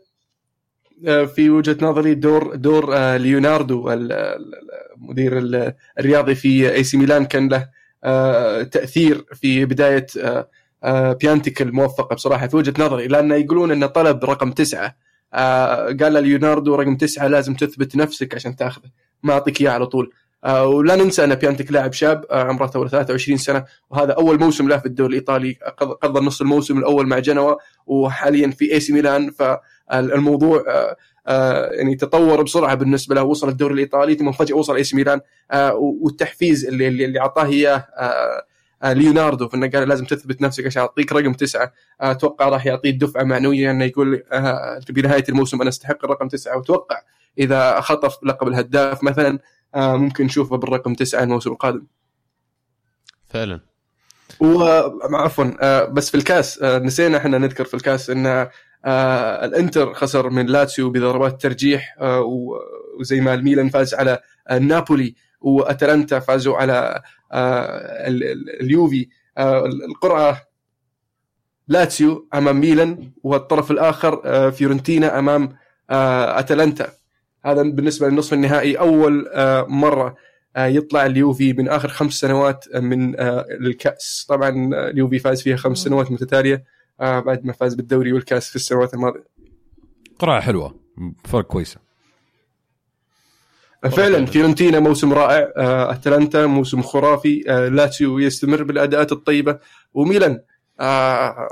في وجهة نظري دور دور آه، ليوناردو ال- ال- المدير ال- الرياضي في اي سي ميلان كان له آه، تأثير في بداية آه، آه، بيانتيك الموفقة بصراحة. في وجهة نظري لأن يقولون انه طلب رقم تسعة آه، قال له ليوناردو رقم تسعة لازم تثبت نفسك عشان تاخذه. ما أعطيك إياه على طول. آه، ولا ننسى أن بيانتيك لاعب شاب آه، عمره تو 23 سنة وهذا أول موسم له في الدوري الإيطالي قضى- نص الموسم الأول مع جنوا وحاليا في اي سي ميلان فالموضوع آه، آه، يعني تطور بسرعة بالنسبة له وصل الدوري الإيطالي ثم فجأة وصل إي ميلان آه، والتحفيز اللي اللي اللي أعطاه إياه ليوناردو في انه قال لازم تثبت نفسك عشان اعطيك رقم تسعة. أتوقع راح يعطيه دفعة معنوية إنه يقول بنهايه الموسم أنا أستحق الرقم تسعة. واتوقع إذا خطف لقب الهداف مثلا ممكن نشوفه بالرقم تسعة الموسم القادم. فعلا. وعفوا بس في الكاس نسينا إحنا نذكر في الكاس إن آه، الإنتر خسر من لاتسيو بضربات ترجيح آه، وزي ما الميلان فاز على آه، نابولي وأتلانتا فازوا على آه، ال- ال- اليوفي. آه، القرعة لاتسيو أمام ميلان والطرف الآخر آه، فيورنتينا أمام آه، أتلانتا. هذا بالنسبة للنصف النهائي أول آه، مرة آه، يطلع اليوفي من آخر خمس سنوات من آه، الكاس طبعا آه، اليوفي فاز فيها خمس سنوات متتالية. آه، بعد ما فاز بالدوري والكاس في السنوات الماضية. قرعة حلوة فرق كويسة. فعلا فيورنتينا موسم رائع آه، أتلانتا موسم خرافي آه، لاتسيو يستمر بالأداءات الطيبة وميلان آه،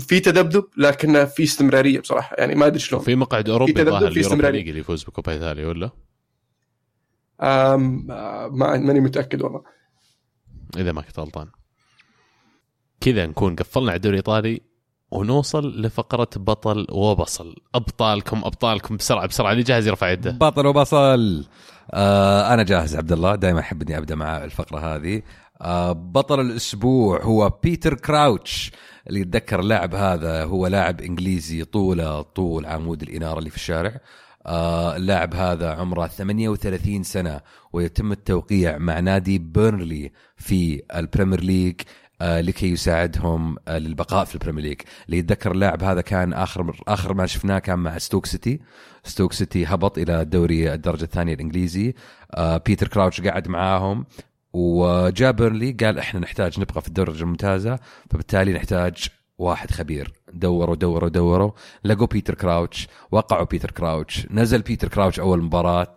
في تذبذب لكن في استمرارية بصراحة. يعني ما أدري شلون. في مقعد أوروبي في تذبذب، في. ليج اللي يفوز بكوبا ايطاليا ولا؟ آه، ما ماني متأكد والله. إذا ما كنت غلطان. كذا نكون قفلنا على الدوري الإيطالي. ونوصل لفقرة بطل وبصل. أبطالكم أبطالكم بسرعة بسرعة. اللي جاهز يرفع يده. بطل وبصل. آه أنا جاهز عبد الله. دائما أحب إني أبدأ مع الفقرة هذه. آه بطل الأسبوع هو بيتر كراوتش. اللي يتذكر اللاعب هذا هو لاعب إنجليزي طوله طول عمود الإنارة اللي في الشارع. آه اللاعب هذا عمره 38 سنة ويتم التوقيع مع نادي بيرنلي في البريمير ليج. لكي يساعدهم آه للبقاء في البريمير ليج. اللي يتذكر اللاعب هذا كان آخر آخر ما شفناه كان مع ستوك سيتي. ستوك سيتي هبط إلى الدوري الدرجة الثانية الإنجليزي. آه بيتر كراوتش قعد معاهم. وجاء بيرنلي قال إحنا نحتاج نبقى في الدرجة الممتازة فبالتالي نحتاج واحد خبير. دوروا دوروا دوروا. لقوا بيتر كراوتش. وقعوا بيتر كراوتش. نزل بيتر كراوتش أول مباراة.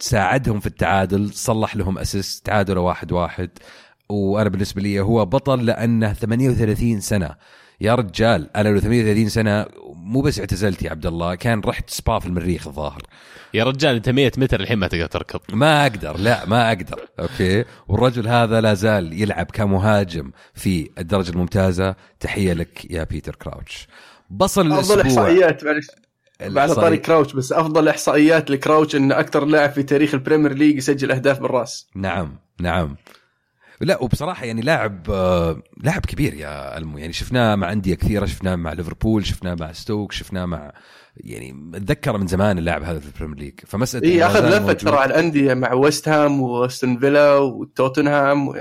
ساعدهم في التعادل صلح لهم assist تعادلوا واحد واحد. وأنا بالنسبة لي هو بطل لأنه 38 سنة. يا رجال أنا لو 38 سنة مو بس اعتزلت يا عبد الله كان رحت سبا في المريخ الظاهر. يا رجال أنت 100 متر الحين ما تقدر تركض. ما أقدر لا ما أقدر. okay؟ والرجل هذا لا زال يلعب كمهاجم في الدرجة الممتازة. تحية لك يا بيتر كراوتش. بصل أفضل الأسبوع. إحصائيات معلش. على طاري كراوتش بس أفضل إحصائيات لكراوتش انه أكثر لاعب في تاريخ البريمير ليج يسجل أهداف بالراس. نعم نعم. لا وبصراحة يعني لاعب آه، لاعب كبير يا ألمو يعني شفناه مع أندية كثيرة شفناه مع ليفربول شفناه مع ستوك شفناه مع يعني اتذكر من زمان اللاعب هذا في البريمير ليج فمسألة اي أخذ لفة ترى على الأندية مع ويست هام وأستون فيلا وتوتنهام و...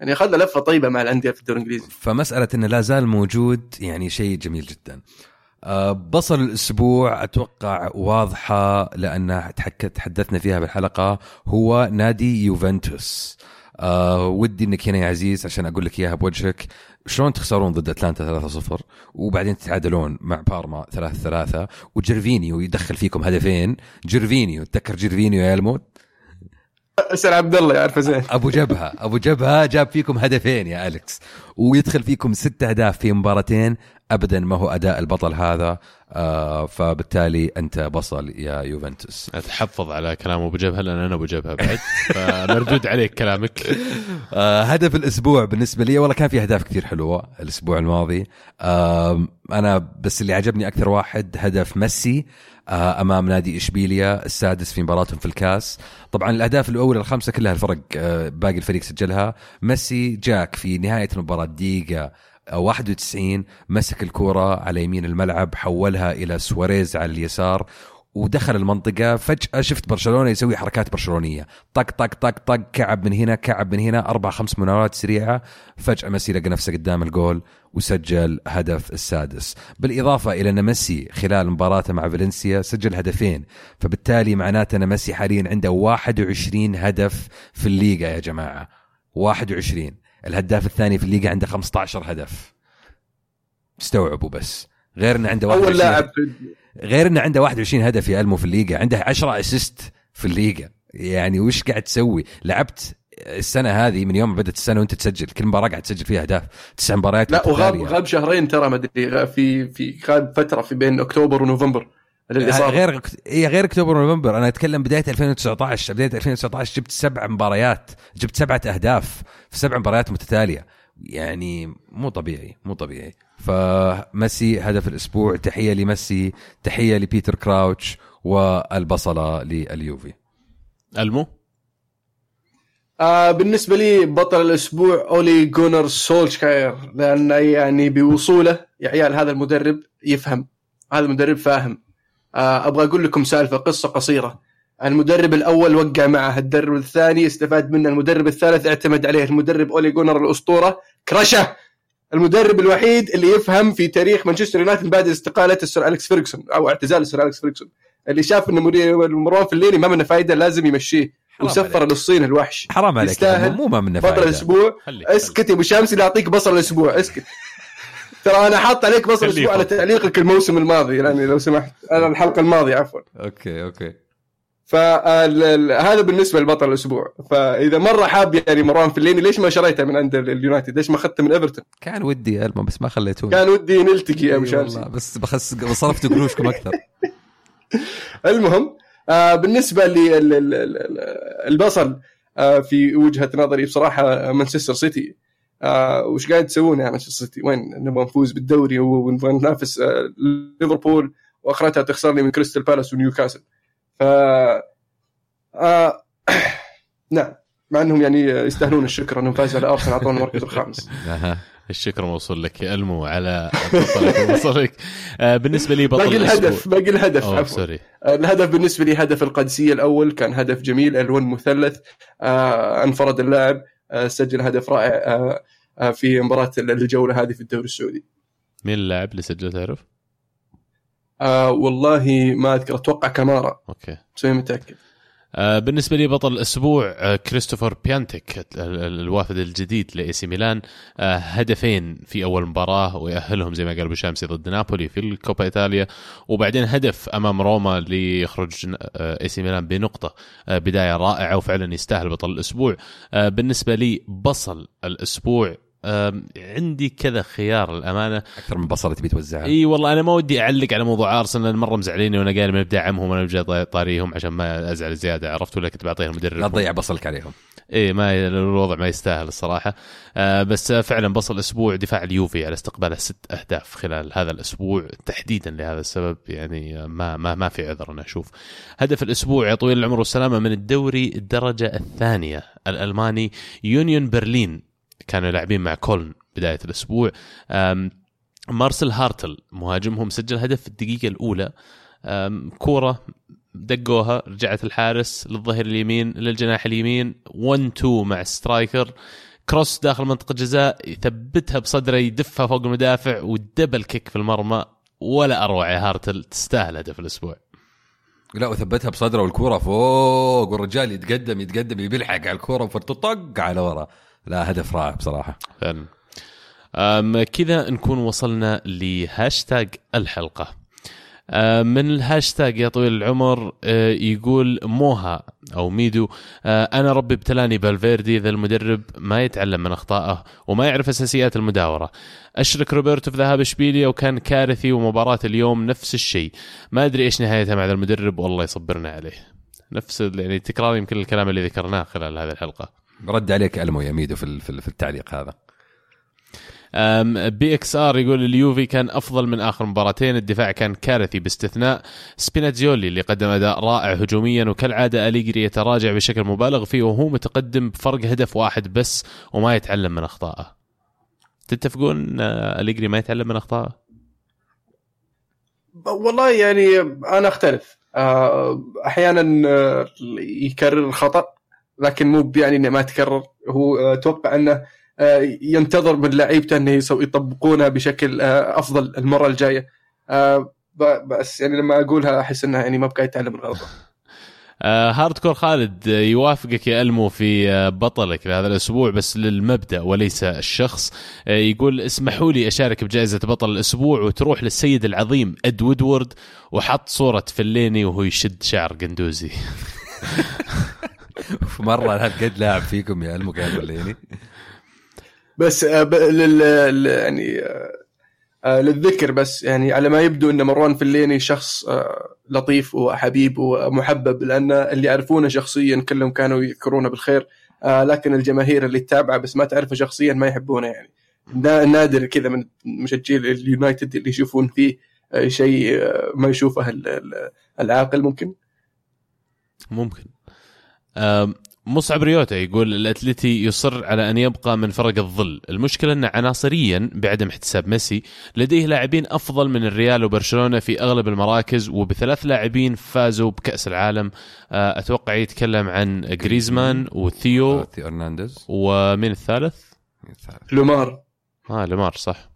يعني أخذ لفة طيبة مع الأندية في الدوري الإنجليزي فمسألة إنه لا زال موجود يعني شيء جميل جدا. آه، بصل الأسبوع أتوقع واضحة لأن تحدثنا فيها بالحلقة هو نادي يوفنتوس. آه ودي إنك هنا يا عزيز عشان أقول لك إياها بوجهك. شلون تخسرون ضد أتلانتا 3-0 وبعدين تتعادلون مع بارما 3-3 وجيرفينيو يدخل فيكم هدفين. جيرفينيو تذكر جيرفينيو يا إلموت؟ اسال عبد الله يعرفه زين. أبو جبهة أبو جبهة جاب فيكم هدفين يا أليكس. ويدخل فيكم ست أهداف في مباراتين. ابدا ما هو أداء البطل هذا آه فبالتالي أنت بصل يا يوفنتوس. أتحفظ على كلام أبو جبهة لأن أنا أبو جبهة بعد فمردود عليك كلامك. (laughs) آه هدف الأسبوع بالنسبة لي والله كان في أهداف كثير حلوة الأسبوع الماضي. آه أنا بس اللي عجبني أكثر واحد هدف ميسي آه أمام نادي إشبيليا السادس في مباراتهم في الكاس. طبعا الأهداف الأولى الخمسة كلها الفرق آه باقي الفريق سجلها. ميسي جاك في نهاية المباراة دقيقة 91 مسك الكرة على يمين الملعب حولها إلى سواريز على اليسار ودخل المنطقة. فجأة شفت برشلونة يسوي حركات برشلونية. طق طق طق طق كعب من هنا كعب من هنا أربع خمس مناورات سريعة. فجأة ميسي لقى نفسه قدام الجول وسجل هدف السادس. بالإضافة إلى أن ميسي خلال مباراته مع فالنسيا سجل هدفين. فبالتالي معناته أن ميسي حاليا عنده 21 هدف في الليغا يا جماعة. 21 الهداف الثاني في الليغا عنده 15 هدف. استوعبوا بس. غير إنه عنده أول 21 لاعب غير إنه عنده 21 هدف يا ألمو في الليغا. عنده 10 اسيست في الليغا. يعني وش قاعد تسوي؟ لعبت السنة هذه من يوم ما بدأت السنة وأنت تسجل. كل مباراة قاعد تسجل فيها أهداف. تسع مباريات لا وغاب. غاب شهرين ترى ما أدري في في غاب فترة في بين أكتوبر ونوفمبر. للإصابة. غير اي غير أكتوبر ونوفمبر. أنا أتكلم بداية 2019 بداية 2019 جبت سبع مباريات. جبت سبعة أهداف في سبع مباريات متتالية. يعني مو طبيعي مو طبيعي. فميسي هدف الأسبوع. تحية لميسي تحية لبيتر كراوتش والبصلة لليوفي. ألمو؟ آه بالنسبة لي بطل الأسبوع أولي جونر سولشكاير لأن يعني بوصوله يا عيال هذا المدرب يفهم. هذا المدرب فاهم. أبغى أقول لكم سالفة قصة قصيرة. المدرب الأول وقع معه المدرب الثاني استفاد منه المدرب الثالث اعتمد عليه المدرب أولي جونر الأسطورة كرشه. المدرب الوحيد اللي يفهم في تاريخ مانشستر يونايتد بعد استقالة السير أليكس فيرجسون أو اعتزال السير أليكس فيرجسون اللي شاف ان مروان فليني ما منه فايدة لازم يمشيه. وسفر عليك. للصين الوحش. حرام عليك يستاهل مو ما منه بطل فائده الأسبوع. خليك اسكت يا أبو شمس اللي أعطيك بصل الأسبوع. اسكت. ترى أنا حاط عليك بصل خليه الأسبوع على. تعليقك الموسم الماضي يعني لو سمحت. على الحلقة الماضية عفوا. أوكي أوكي. فهذا بالنسبة لبطل الأسبوع. فإذا مرة حاب يعني مروان فليني ليش ما شريته من عند اليونايتد؟ ليش ما أخذته من إيفرتون؟ كان ودي يا الما بس ما خليتوني كان ودي نلتقي يا ابو شمس والله، بس بخس صرفت قروشكم أكثر. (laughs) المهم آه بالنسبة للبصل آه في وجهة نظري بصراحة مانشستر سيتي. آه وش قاعد تسوون يا مانشستر سيتي وين نبغى نفوز بالدوري ونبغى ننافس آه ليفربول وأخرتها تخسر لي من كريستال بالاس ونيوكاسل. ف آه (clears throat) نعم. مع أنهم يعني يستاهلون الشكر أنهم فازوا على أرسنال أعطونا المركز الخامس. أها. (laughs) الشكر موصول لك يا ألمو على وصلك آه بالنسبة لي بطل باقي. الهدف باقي الهدف عفوا. sorry. الهدف بالنسبة لي هدف القادسية الأول كان هدف جميل ال one مثلث آه انفرد اللاعب. آه سجل هدف رائع آه آه في مباراة الجولة هذه في الدوري السعودي. مين اللاعب اللي سجل تعرف؟ آه والله ما أذكر أتوقع كمارا okay. بس متأكد. بالنسبة لي بطل الأسبوع آه، كريستوفر ال- الوافد الجديد لاي سي ميلان آه، هدفين في أول مباراة ويأهلهم زي ما قال شامسي ضد نابولي في الكوبا إيطاليا. وبعدين هدف أمام روما ليخرج اي سي ميلان بنقطة آه، بداية رائعة وفعلا يستاهل بطل الأسبوع. آه، بالنسبة لي بصل الأسبوع عندي كذا خيار الامانه أكثر من بصلة تبي توزعها. إي والله أنا ما ودي أعلق على موضوع أرسنال مرة مزعليني وأنا قايل من بدعمهم وأنا جاي طاريهم عشان ما أزعل زيادة عرفت ولا كنت بعطيهم مدرب؟ لا تضيع بصلك عليهم. إيه ما الوضع ما يستاهل الصراحة. آه بس فعلا بصل أسبوع دفاع اليوفي على استقبال ست أهداف خلال هذا الأسبوع تحديدا لهذا السبب يعني ما ما ما في عذر أنا أشوف. هدف الأسبوع يا طويل العمر والسلامة من الدوري الدرجة الثانية الألماني يونيون برلين كانوا لاعبين مع كولن بداية الأسبوع. آم، مارسيل هارتل مهاجمهم سجل هدف في الدقيقة الأولى. كورة دقوها رجعت الحارس للظهير اليمين للجناح اليمين 1 2 مع striker. cross داخل منطقة جزاء يثبتها بصدره يدفها فوق المدافع وال double kick في المرمى. ولا أروع يا هارتل تستاهل هدف الأسبوع. لا وثبتها بصدره والكورة فوق والرجال يتقدم يتقدم يبي يلحق على الكورة فتطق على ورا. لا هدف رائع بصراحة. فعلا. كذا نكون وصلنا لهاشتاج الحلقة. أم، من الهاشتاج يا طويل العمر أه، يقول موها أو ميدو أه، أنا ربي ابتلاني بفالفيردي ذا المدرب ما يتعلم من أخطائه وما يعرف أساسيات المداورة. أشرك روبرتو في ذهاب إشبيليا وكان كارثي ومباراة اليوم نفس الشيء. ما أدري إيش نهايتها مع ذا المدرب والله يصبرنا عليه. نفس يعني تكرار يمكن الكلام اللي ذكرناه خلال هذه الحلقة. رد عليك ألمو يا ميدو في ال- في ال- في التعليق هذا. بي إكس آر يقول اليوفي كان أفضل من آخر مباراتين الدفاع كان كارثي باستثناء. سبيناتزيولي اللي قدم أداء رائع هجوميا وكالعادة أليجري يتراجع بشكل مبالغ فيه وهو متقدم بفرق هدف واحد بس وما يتعلم من أخطائه. تتفقون آه، أليجري ما يتعلم من أخطائه؟ والله يعني أنا أختلف. آه، أحيانا آه، يكرر الخطأ. لكن مو يعني إنه ما تكرر هو آه، أتوقع إنه آه، ينتظر من لعيبته إنه يطبقونها بشكل آه، أفضل المرة الجاية. آه، ب- بس يعني لما أقولها أحس انه يعني ما بقى يتعلم من غلطه (laughs) آه هارد كور خالد آه، يوافقك يا ألمو في آه بطلك لهذا الأسبوع بس للمبدأ وليس الشخص. آه يقول اسمحوا لي أشارك بجائزة بطل الأسبوع وتروح للسيد العظيم اد وودورد وحط صورة فليني وهو يشد شعر قندوزي (laughs) في مرة هالقد لاعب فيكم يا ألمو قال ولا يعني بس آه، لل يعني آه، آه، للذكر بس يعني على ما يبدو إن مروان فليني شخص لطيف وحبيب ومحبب لأن اللي يعرفونه شخصيا كلهم كانوا يذكرونه بالخير لكن الجماهير اللي تتابعه بس ما تعرفه شخصيا ما يحبونه يعني. نا- نادر كذا من مشجعي اليونايتد اللي يشوفون فيه شيء ما يشوفه ال- ال- العاقل ممكن؟ ممكن. مصعب ريوتا يقول الأتلتي يصر على أن يبقى من فرق الظل، المشكلة أن عناصريا بعدم احتساب ميسي لديه لاعبين أفضل من الريال وبرشلونة في أغلب المراكز وبثلاث لاعبين فازوا بكأس العالم. آه، أتوقع يتكلم عن جريزمان وثيو ثيو هيرنانديز. ومين الثالث؟ لومار. آه لومار صح.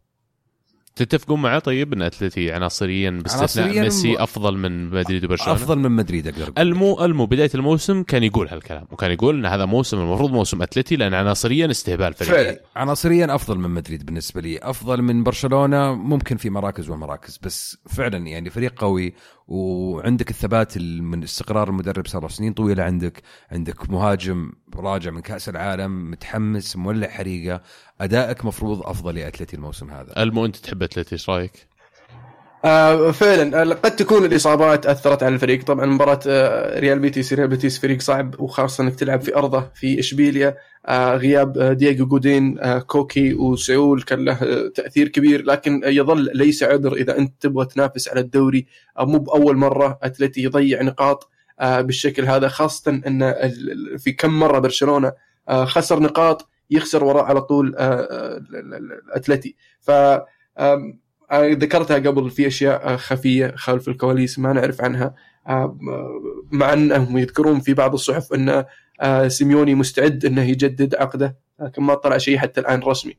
تتفقون معه طيب إن أتلتي عناصريا باستثناء عناصرياً ميسي أفضل من مدريد وبرشلونة؟ أفضل من مدريد أقدر. المو المو بداية الموسم كان يقول هالكلام وكان يقول إن هذا موسم المفروض موسم أتلتي لأن عناصريا استهبال فريق. فعلا. عناصريا أفضل من مدريد بالنسبة لي. أفضل من برشلونة ممكن في مراكز ومراكز بس فعلا يعني فريق قوي وعندك الثبات ال- من استقرار المدرب صار له سنين طويلة عندك. عندك مهاجم راجع من كأس العالم متحمس مولع حريقة. أدائك مفروض أفضل لاتلتي الموسم هذا. ألمو أنت تحب أتلتي إيش رأيك؟ آه فعلا. آه، قد تكون الإصابات أثرت على الفريق. طبعا مباراة آه ريال بيتيس ريال بيتيس فريق صعب وخاصة إنك تلعب في أرضه في إشبيليا. غياب آه دييغو جودين آه كوكي وساؤول كان له آه تأثير كبير. لكن يظل ليس عذر إذا أنت تبغى تنافس على الدوري آه مو بأول مرة أتلتي يضيع نقاط آه بالشكل هذا خاصة أن في كم مرة برشلونة آه خسر نقاط يخسر وراء على طول آه، آه، ال- ال- ال- الأتلتي. ف آه، ذكرتها قبل في أشياء آه، خفية خلف الكواليس ما نعرف عنها. آه، مع أنهم يذكرون في بعض الصحف أن آه، سيميوني مستعد إنه يجدد عقده لكن ما طلع شيء حتى الآن رسمي.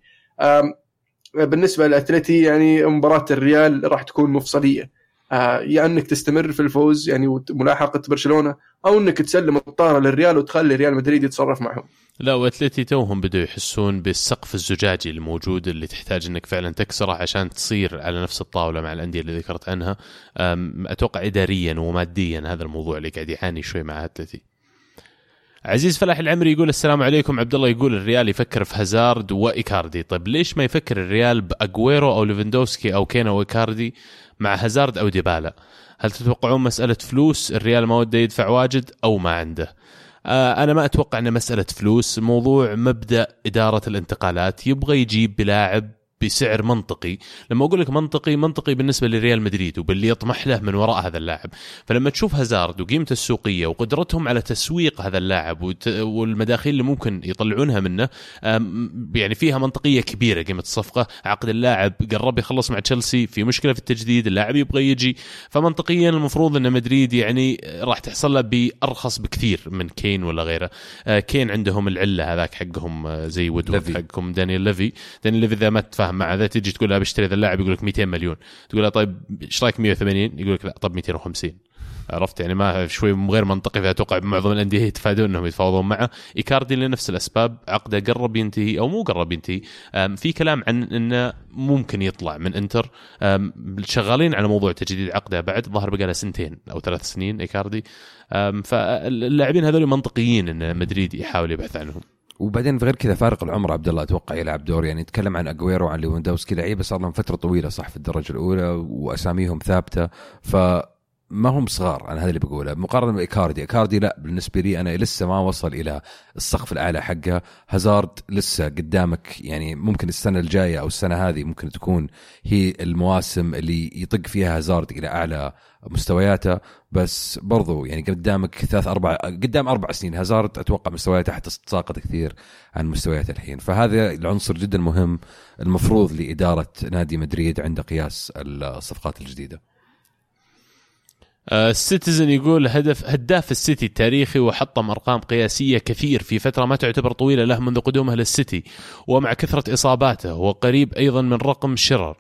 بالنسبة لأتلتي يعني مباراة الريال راح تكون مفصلية. آه، يا إنك تستمر في الفوز يعني وملاحقه برشلونة أو إنك تسلم الطارة للريال وتخلي ريال مدريد يتصرف معهم. لا وأتلتي توهم بدوا يحسون بالسقف الزجاجي الموجود اللي تحتاج إنك فعلا تكسره عشان تصير على نفس الطاولة مع الأندية اللي ذكرت عنها أتوقع اداريا وماديا هذا الموضوع اللي قاعد يعاني شوي مع أتلتي عزيز فلاح العمري يقول السلام عليكم. عبد الله يقول الريال يفكر في هازارد وإيكاردي. طيب ليش ما يفكر الريال بأجويرو أو ليفندوسكي أو كين أو إيكاردي مع هازارد أو ديبالا؟ هل تتوقعون مسألة فلوس؟ الريال ما وده يدفع واجد أو ما عنده؟ آه، أنا ما أتوقع إن مسألة فلوس الموضوع مبدأ إدارة الانتقالات. يبغى يجيب بلاعب بسعر منطقي. لما أقول لك منطقي منطقي بالنسبة لريال مدريد وباللي يطمح له من وراء هذا اللاعب. فلما تشوف هازارد وقيمته السوقية وقدرتهم على تسويق هذا اللاعب وت- والمداخيل اللي ممكن يطلعونها منه يعني فيها منطقية كبيرة قيمة الصفقة. عقد اللاعب قرب يخلص مع تشيلسي في مشكلة في التجديد اللاعب يبغى يجي. فمنطقيا المفروض أن مدريد يعني راح تحصل له بأرخص بكثير من كين ولا غيره. آه، كين عندهم العلة هذاك حقهم آه، زي ليفي. حقكم دانيال ليفي دانيال ليفي إذا ما تتفاهم معه اذا تجي تقول له بشتري ذا اللاعب يقول لك 200 مليون. تقول له طيب إيش رأيك 180 يقول لك لا طب 250 عرفت؟ يعني ما شوي غير منطقي فاتوقع معظم الأندية يتفادون إنهم يتفاوضون معه. إيكاردي لنفس الأسباب عقده قرب ينتهي أو مو قرب ينتهي. في كلام عن إنه ممكن يطلع من إنتر. شغالين على موضوع تجديد عقده بعد ظهر بقى له سنتين أو ثلاث سنين إيكاردي. فاللاعبين هذول منطقيين إن مدريد يحاول يبحث عنهم. وبعدين غير كذا فارق العمر عبد الله أتوقع يلعب دور. يعني نتكلم عن اجويرو وعن ليفاندوفسكي لعيبة صار لهم فترة طويلة صح في الدرجة الأولى وأساميهم ثابتة. ف ما هم صغار أنا هذا اللي بقوله. مقارنة بإيكاردي إيكاردي لا بالنسبة لي أنا لسه ما وصل إلى السقف الأعلى حقه. هازارد لسه قدامك يعني ممكن السنة الجاية أو السنة هذه ممكن تكون هي المواسم اللي يطق فيها هازارد إلى أعلى مستوياته. بس برضو يعني قدامك ثلاث أربع قدام أربع سنين هازارد أتوقع مستوياته حتتساقط كثير عن مستويات الحين. فهذا العنصر جدا مهم المفروض لإدارة نادي مدريد عند قياس الصفقات الجديدة. السيتيزن يقول هدف هداف السيتي التاريخي وحطم أرقام قياسية كثير في فترة ما تعتبر طويلة له منذ قدومه للسيتي ومع كثرة إصاباته وقريب أيضا من رقم شيرر آه،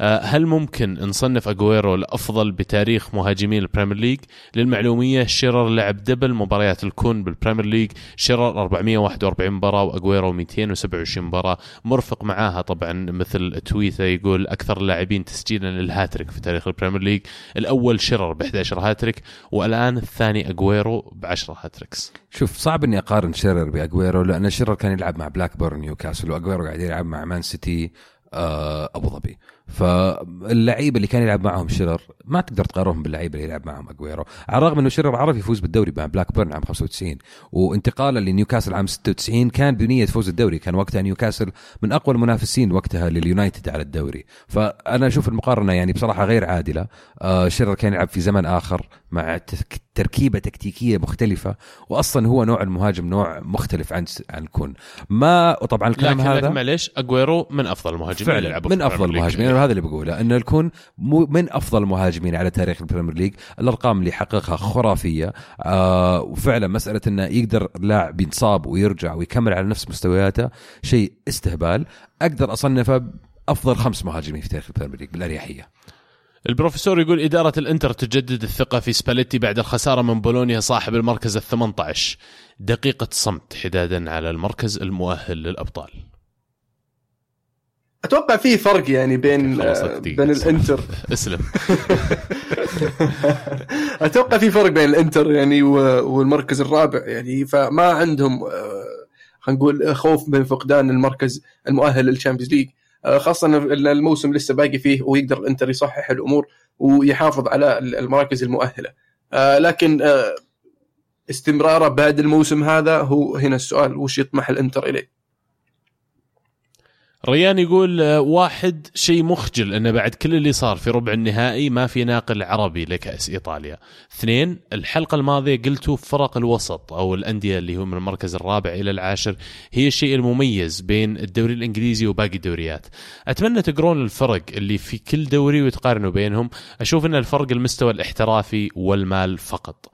هل ممكن نصنف أجويرو الأفضل بتاريخ مهاجمين ال Premier League؟ للمعلومية شيرر لعب double مباريات الكون بال Premier League، شيرر 441 مباراة وأجويرو 227 مباراة، مرفق معاها طبعا مثل tweet يقول أكثر اللاعبين تسجيلا للهاتريك في تاريخ ال Premier League، الأول شيرر ب 11 هاتريك والآن الثاني أجويرو ب 10 hat-tricks. شوف صعب إني أقارن شيرر بأجويرو لأن شيرر كان يلعب مع بلاك بيرن نيوكاسل وأجويرو قاعد يلعب مع مان سيتي آه، أبو ظبي فاللعيبه اللي كان يلعب معهم شيرر ما تقدر تقارنهم باللعيبه اللي يلعب معهم أجويرو. على الرغم إنه شيرر عرف يفوز بالدوري مع بلاك بيرن عام 95 وانتقاله لنيوكاسل عام 96 كان بنية فوز الدوري. كان وقتها نيوكاسل من أقوى المنافسين وقتها لليونايتد على الدوري. فأنا أشوف المقارنة يعني بصراحة غير عادلة. آه، شيرر كان يلعب في زمن آخر مع تركيبة تكتيكية مختلفة واصلا هو نوع المهاجم نوع مختلف عن عن كون. ما طبعا الكلام لكن, هذا لكن معليش أجويرو من أفضل المهاجمين فعلا من أفضل. المهاجمين. هذا اللي بقوله إنه يكون مو من أفضل المهاجمين على تاريخ ال Premier League الأرقام اللي حققها خرافية آه وفعلا مسألة إنه يقدر لاعب ينصاب ويرجع ويكمل على نفس مستوياته شيء استهبال. أقدر أصنفه افضل خمس مهاجمين في تاريخ ال Premier League بالأريحية. البروفيسور يقول إدارة الإنتر تجدد الثقة في سباليتي بعد الخسارة من بولونيا صاحب المركز ال 18. دقيقة صمت حدادا على المركز المؤهل للأبطال. أتوقع في فرق يعني بين آه،. بين الإنتر. (laughs) اسلم. (laughs) أتوقع في فرق بين الإنتر يعني والمركز الرابع يعني فما عندهم آه، خلينا نقول خوف من فقدان المركز المؤهل لل Champions League. آه، خاصة إن الموسم لسه باقي فيه ويقدر الإنتر يصحح الأمور ويحافظ على المراكز المؤهلة. لكن استمراره بعد الموسم هذا هو هنا السؤال وش يطمح الإنتر إليه؟ ريان يقول آه، واحد شيء مخجل إنه بعد كل اللي صار في ربع النهائي ما في ناقل عربي لكأس إيطاليا. اثنين الحلقة الماضية قلتوا فرق الوسط أو الأندية اللي هو من المركز الرابع إلى العاشر هي الشيء المميز بين الدوري الإنجليزي وباقي الدوريات. أتمنى تقرون الفرق اللي في كل دوري وتقارنوا بينهم، أشوف إن الفرق المستوى الاحترافي والمال فقط.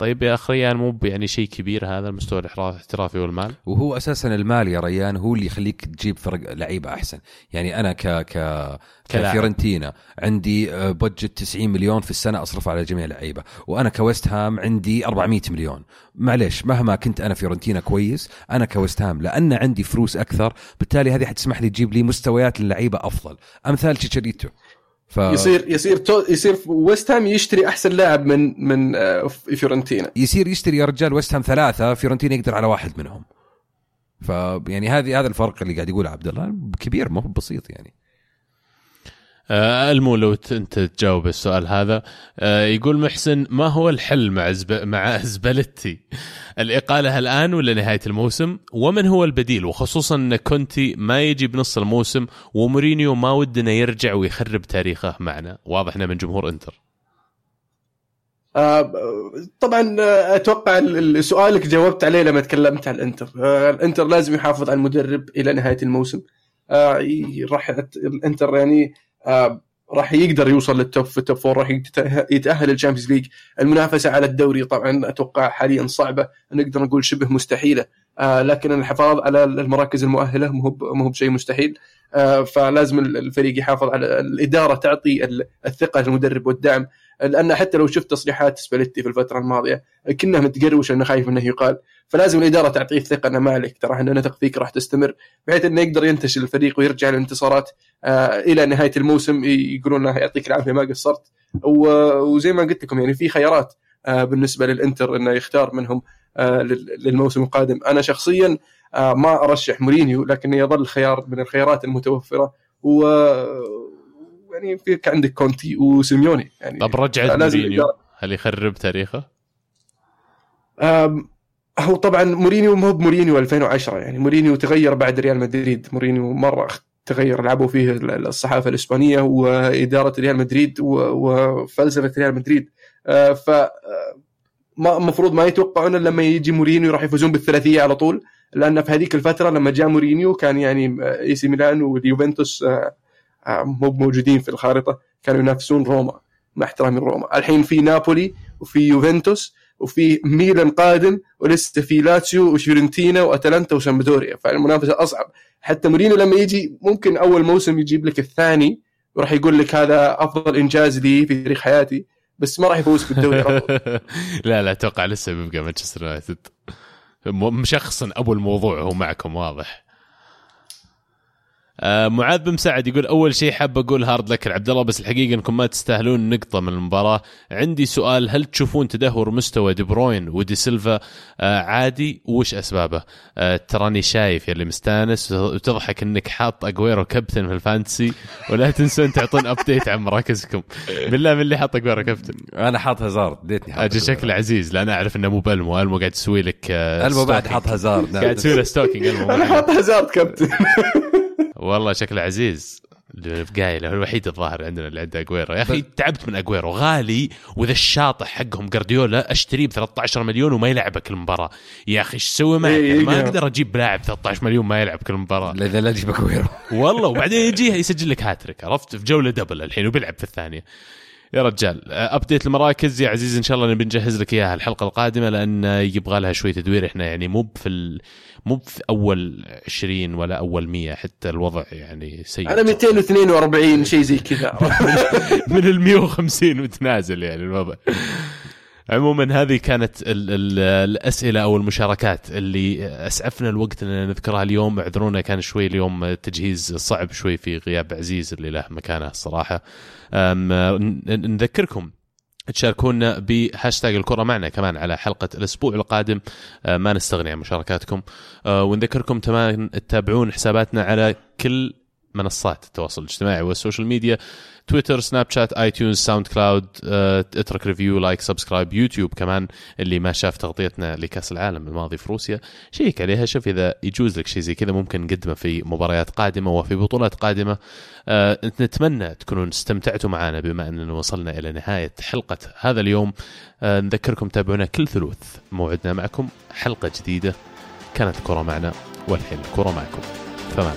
طيب يا اخ ريان مو يعني شيء كبير هذا المستوى الاحترافي والمال؟ وهو أساسا المال يا ريان هو اللي يخليك تجيب فرق لعيبة أحسن. يعني أنا ك ك كلاعب. كفيورنتينا عندي آه، بادجت 90 مليون في السنة أصرف على جميع اللعيبة. وأنا كويست هام عندي 400 مليون. معليش مهما كنت أنا فيورنتينا كويس أنا كويست هام لأن عندي فلوس أكثر. بالتالي هذه حتسمح لي تجيب لي مستويات للعيبة أفضل. أمثال تشيتشاريتو ف... يصير يصير تو يصير ويست هام يشتري أحسن لاعب من من آه، فيورنتينا يصير يشتري يا رجال ويست هام ثلاثة فيورنتينا يقدر على واحد منهم. ف يعني هذه هذا الفرق اللي قاعد يقوله عبد الله كبير ما هو بسيط يعني. آه، المو لو انت تجاوب السؤال هذا. آه، يقول محسن ما هو الحل مع. مع (laughs) سباليتي الإقالة الآن ولا نهاية الموسم؟ ومن هو البديل؟ وخصوصا إن كونتي ما يجي بنص الموسم ومورينيو ما ودنا يرجع ويخرب تاريخه معنا. واضح إنه من جمهور إنتر. آه، طبعا آه، أتوقع ال- ال- سؤالك جاوبت عليه لما تكلمت عن الانتر آه، الإنتر لازم يحافظ على المدرب إلى نهاية الموسم. آه، راح الإنتر يعني آه، راح يقدر يوصل لل top في ال top four راح يتأهل لل Champions League. المنافسة على الدوري طبعا أتوقع حاليا صعبة نقدر نقول شبه مستحيلة. آه، لكن الحفاظ على المراكز المؤهلة مو مو بشيء مستحيل. آه، فلازم الفريق يحافظ على الإدارة تعطي ال- الثقة للمدرب والدعم. لأن حتى لو شفت تصريحات سباليتي في الفترة الماضية كنا متقروش إنه خايف انه يقال. فلازم الإدارة تعطيه الثقة إنه ما عليك ترى إحنا نثق فيك راح تستمر بحيث إنه يقدر ينتشل الفريق ويرجع للانتصارات آه إلى نهاية الموسم يقولون له يعطيك العافية ما قصرت. وزي ما قلت لكم يعني في خيارات آه بالنسبة للإنتر إنه يختار منهم آه لل- للموسم القادم. أنا شخصيا ما أرشح مورينيو لكنه يظل خيار من الخيارات المتوفرة. و يعني في عندك كونتي وسيميوني. يعني طب رجعت لازم مورينيو. هل يخرب تاريخه؟ هو طبعا مورينيو مو بمورينيو 2010 يعني مورينيو تغير بعد ريال مدريد. مورينيو مرة تغير لعبوا فيه الصحافة الإسبانية وإدارة ريال مدريد وفلسفة ريال مدريد. آه، ف آه، ما المفروض ما يتوقعون لما يجي مورينيو راح يفوزون بالثلاثية على طول. لأن في هذيك الفترة لما جاء مورينيو كان يعني إي سي ميلان واليوفنتوس مو موجودين في الخارطة. كانوا ينافسون روما مع احترامي روما الحين في نابولي وفي يوفنتوس وفي ميلان قادم ولسه في لاتسيو وفيورنتينا وأتلانتا وسامبدوريا. فالمنافسة أصعب. حتى مورينيو لما يجي ممكن أول موسم يجيب لك الثاني وراح يقول لك هذا أفضل إنجاز لي في تاريخ حياتي بس ما راح يفوز بالدوري. (laughs) لا لا أتوقع لسه بيبقى مانشستر يونايتد. م- مشخصن ابو الموضوع هو معكم واضح. آه معاذ بن مساعد يقول أول شيء حاب أقول hard luck عبد الله بس الحقيقة أنكم ما تستاهلون نقطة من المباراة. عندي سؤال هل تشوفون تدهور مستوى دي بروين ودي سيلفا؟ آه عادي وش أسبابه؟ آه تراني شايف يلي مستانس وتضحك إنك حاط اجويرو كابتن في ال Fantasy ولا تنسون تعطون update عن مراكزكم؟ بالله من اللي حاط اجويرو كابتن. أنا حاط هازارد اديتني حاط أجل شكله عزيز لأن أعرف إنه مو بألمو ألمو قاعد تسوي لك آه، ألمو بعد. حاط هازارد. قاعد تسوي له stalking ألمو. أنا حاط هازارد كابتن. (laughs) والله شكله عزيز. قايل هو الوحيد الظاهر عندنا اللي عنده اجويرو يا أخي تعبت من اجويرو غالي وإذا الشاطح حقهم جارديولا أشتريه ب 13 مليون وما يلعبك المباراه يا أخي إيش أسوي معك؟ إيه، ما إيه. أقدر أجيب لاعب 13 مليون ما يلعب كل مباراة. لا لا تجيب اكويرو والله وبعدين يجي يسجل لك هاتريك عرفت؟ في جولة double الحين وبيلعب في الثانية. يا رجال update المراكز. يا عزيز إن شاء الله نبي نجهز لك إياها الحلقة القادمة لأن يبغى لها شوية تدوير. إحنا يعني مو في ال... مو في أول 20 ولا أول 100 حتى الوضع يعني سيء. أنا 242 شيء زي كذا. (laughs) من ال 150 وتنازل يعني الوضع. عموما هذه كانت ال ال الأسئلة أو المشاركات اللي أسعفنا الوقت إننا نذكرها اليوم. اعذرونا كان شوي اليوم تجهيز صعب شوي في غياب عزيز اللي له مكانه الصراحة. نذكركم تشاركونا بهاشتاج الكرة معنا كمان على حلقة الأسبوع القادم. ما نستغني عن مشاركاتكم. ونذكركم كمان تتابعون حساباتنا على كل منصات التواصل الاجتماعي وال social media. تويتر سناب شات اي تيونز ساوند كلاود اترك review like subscribe يوتيوب كمان اللي ما شاف تغطيتنا لكأس العالم الماضي في روسيا. شيك عليها شوف إذا يجوز لك شيء زي كذا ممكن نقدمه في مباريات قادمة وفي بطولات قادمة. أه نتمنى تكونوا استمتعتوا معنا بما أننا وصلنا إلى نهاية حلقة هذا اليوم. أه نذكركم تابعونا كل ثلوث. موعدنا معكم حلقة جديدة. كانت الكره معنا والحين الكره معكم. الله